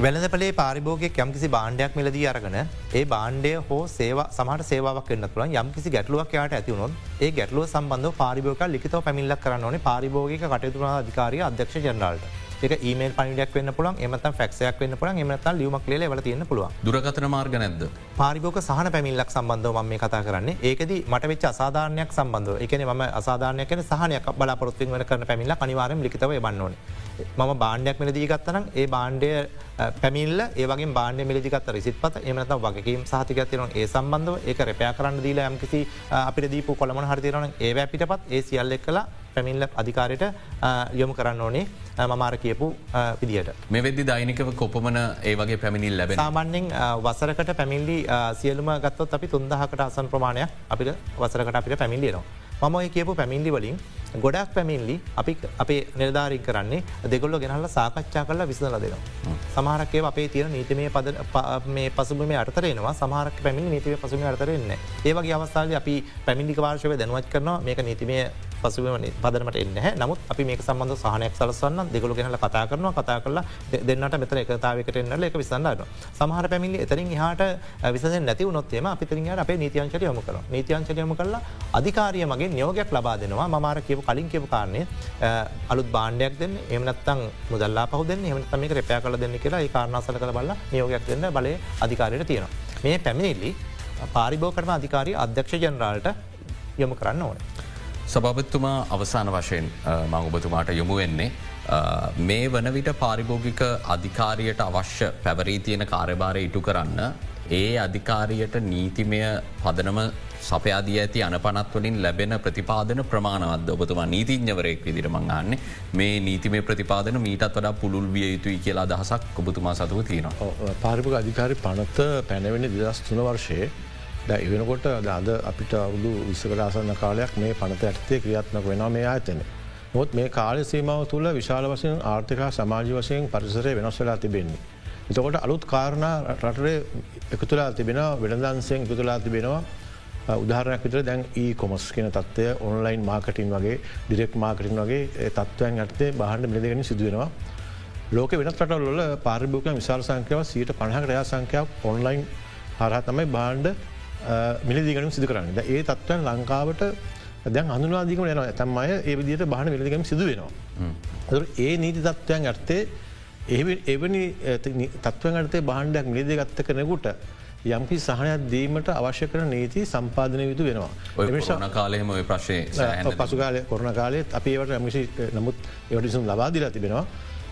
වෙළඳපලේ පාරිභෝගය යම්කිසි බාණ්ඩයක් මිලදී අරගන ඒ බාණ්ඩය හෝ සේවා සමට සේවාවක් කන්න තුළ යම්කිසි ගැටලුවක් යාට ඇතිවුණොත් ඒ ගැටලුව සම්බන්ධ පාරිභෝක ලිතව පැමිල්ලක් කරන්න ඕනේ. පාරිභෝගික කටයුතුනා අධිකාරය අධ්‍යක්ෂ ජනරල්ට. එක ඒමල් පනිඩක් වන්න පුළන් එමත ෆක්ෂයක් වන්න පුළන් එමත ලියමක් ලේ වල තියන්න පුළුව දුරගතන මාර්ග නැද්ද? පාරිභෝක සහන පැමිල්ලක් සම්බන්ධව ම මේ කතා කරන්නේ. ඒකද මට වෙච් අසාධානයක් සම්බන්ධ එකන ම අසාධානයකන සහනයක් බලාපොරත්තුව වන කරන පැමිල්ල අනිවාරම ලිතව බන්නවන මම බාණ්ඩයක් මෙලදී ගත්තනම් ඒ බාණ්ඩය පැමිල්ල ඒවගේ බාණ්ඩ මිලිගත් රිසිත් පත එමනත වගේකීම් සහතිකත්තිරන ඒ සම්බන්ධව ඒ රැපයා කරන්න දීලා යම්කිසි අපිට දීපු කොළමන හරිතිරන ඒ වැපිටපත් ඒ සියල්ල එක් කලා පැමිල්ල අධිකාරයට යොමු කරන්න ඕනේ මමාර කියපු විදිට. මේ වෙදදි දෛනිකව කොපමන ඒවගේ පැමිණිල් ලැබ සාමන්‍යෙන් වසරකට පැමිල්ලි සියලුම ගත්තොත් අපි තුන්දහකට අසන් ප්‍රමාණයක් අපිට වසරකට අපිට පැමිල්ලියනවා. මම ඔය කියපු පැමිල්ලි වලින් ගොඩක් පැමිල්ලි අපි අපේ නිර්ධාරින් කරන්නේ දෙගොල්ල ගෙනහල්ල සාකච්ඡා කරලා විසඳල දෙනවා. සමහරක්කේ අපේ තියෙන නීතිමේ පද මේ පසුබම අතරෙනවා සමහරක් පැමිණි නීතිව පසුම අතරෙන්නේ ඒවගේ අවස්ථාව අපි පැමිණික වාර්ශව දැනුවත් කරනවා. මේක නීතිමේ පසුවම පදරමට එන්න නමුත් අපි මේ සම්බඳ සහනයක් සලස්වන්න දෙගොල ගෙනල කතා කරනවා කතා කරලා දෙන්නට මෙතර එකතාවකට එන්නල එක විසඳන්න සමහර පැමිලි එතරින් හට විස නැති වනොත්තේම අපිතරින්ට අපේ නීතියංචට යොම කර නීතියංචට යොම කරලා අධිකාරිය මගේ නියෝගයක් ලබා දෙනවා මමාර කියව කලින් කියපු කාරණය අලුත් බාණ්ඩයක් දෙන්න එමනත්තං මුදල්ලා පහුදෙන් එමනතම මේ රැපයා කල දෙන්න කියලා ඒ කාරණසල කළ බල්ල නියෝගයක් දෙන්න බලය අධිකාරයට තියෙනවා. මේ පැමිණිල්ලි පාරිභෝකරම අධිකාරී අධ්‍යක්ෂ ජනරාල්ට යොමු කරන්න ඕනේ. සභාපත්තුමා අවසාන වශයෙන් මං ඔබතුමාට යොමු වෙන්නේ. මේ වන විට පාරිභෝගික අධිකාරියට අවශ්‍ය පැවරී තියෙන කාර්යභාරය ඉටු කරන්න. ඒ අධිකාරියට නීතිමය පදනම සපයාදී ඇති අනපනත්වලින් ලැබෙන ප්‍රතිපාදන ප්‍රමාණවද ඔබතුමා නීතිඥවරයෙක් විදිර මංගන්නේ මේ නීතිමේ ප්‍රතිපාදන මීටත් වඩා පුළුල් විය යුතුයි කියලා දහසක් ඔබතුමා සතුව තියෙනවා. පාරිභක අධිකාරි පනත පැනවෙන දෙදස් තුන වර්ෂයේ ද එවෙනකොට අද අපිට අවුදු විස්සකට අසන්න කාලයක් මේ පනත ඇත්තේ ක්‍රියාත්මක වෙනවා මේ ආතන. නොත් මේ කාල සීමාව තුළ විශාල වශයෙන් ආර්ථික සමාජ වශයෙන් පරිසරය වෙනස් වෙලා තිබෙන්නේ. එතකොට අලුත් කාරණ රටරේ එකතුලා තිබෙන වෙළදන්සයෙන් එකතුලා තිබෙනවා උදාහරයක් විතර දැන් ඒ කොමස් කියන තත්වය ඔන්ලයින් මාකටින් වගේ ඩිරෙක් මාකටින් වගේ තත්වයන් ඇත්තේ බහන්ඩ මිලදගෙන සිදුවෙනවා. ලෝක වෙනත් රටවල්ල පාරිභෝක විශාල සංකයව සීට පණහකට රයා සංකයක් ඔන්ලයින් හරහ තමයි බාණ්ඩ මිලදිගනුම් සිදු කරන්න ඒ තත්වයන් ලංකාවට දැන් අනුවාදිකම යන ඇතම් අය ඒ විදිට බාන විලිගම සිදු වෙනවා. ඒ නීති තත්ත්වයන් ඇත්තේ එවැනි තත්ව අතේ බාණ්ඩයක් මිලද ගත්ත කරනකුට යම්කි සහනයක් දීමට අවශ්‍ය කරන නීති සම්පාධනය යුතු වෙනවා. කාලයම ප්‍රශ්ය පසුකාල කොරන කාලෙත් අපි ඒවට ඇමිසි නමුත් එවටිසුම් ලබාදිලා තිබෙනවා.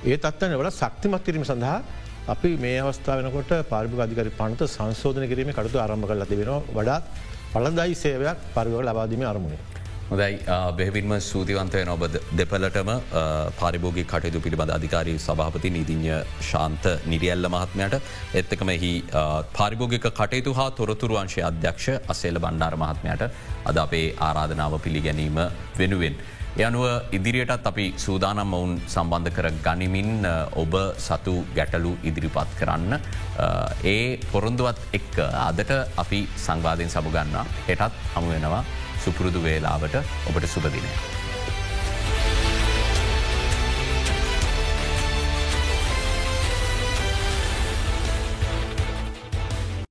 ඒ තත්වන වල ශක්තිමත් කිරීම සඳහා අපි මේ අවස්ථාවනකොට පාරිභ අධිකරි පනත සංශෝධන කිරීම කටතු ආරම්භ කල තිබෙනවා වඩාත් පලදයි සේවයක් පරිගව ලබාදීම අරමුණේ. හොදයි බෙහිවින්ම සූතිවන්තය නොබ දෙපලටම පාරිභෝගි කටයුතු පිළිබඳ අධිකාරී සභාපති නීතිඥ ශාන්ත නිරියල්ල මහත්මයට එත්තකමෙහි පාරිභෝගික කටයුතු හා තොරතුරුවංශය අධ්‍යක්ෂ අසේල බණ්ඩාර මහත්මයට අද අපේ ආරාධනාව පිළිගැනීම වෙනුවෙන්. යනුව ඉදිරියටත් අපි සූදානම් ඔවුන් සම්බන්ධ කර ගනිමින් ඔබ සතු ගැටලු ඉදිරිපත් කරන්න. ඒ පොරොන්දුවත් එක්ක අදට අපි සංවාධයෙන් සමුගන්න හෙටත් හමුවෙනවා සුපුරුදු වේලාවට ඔබට සුපදිනය.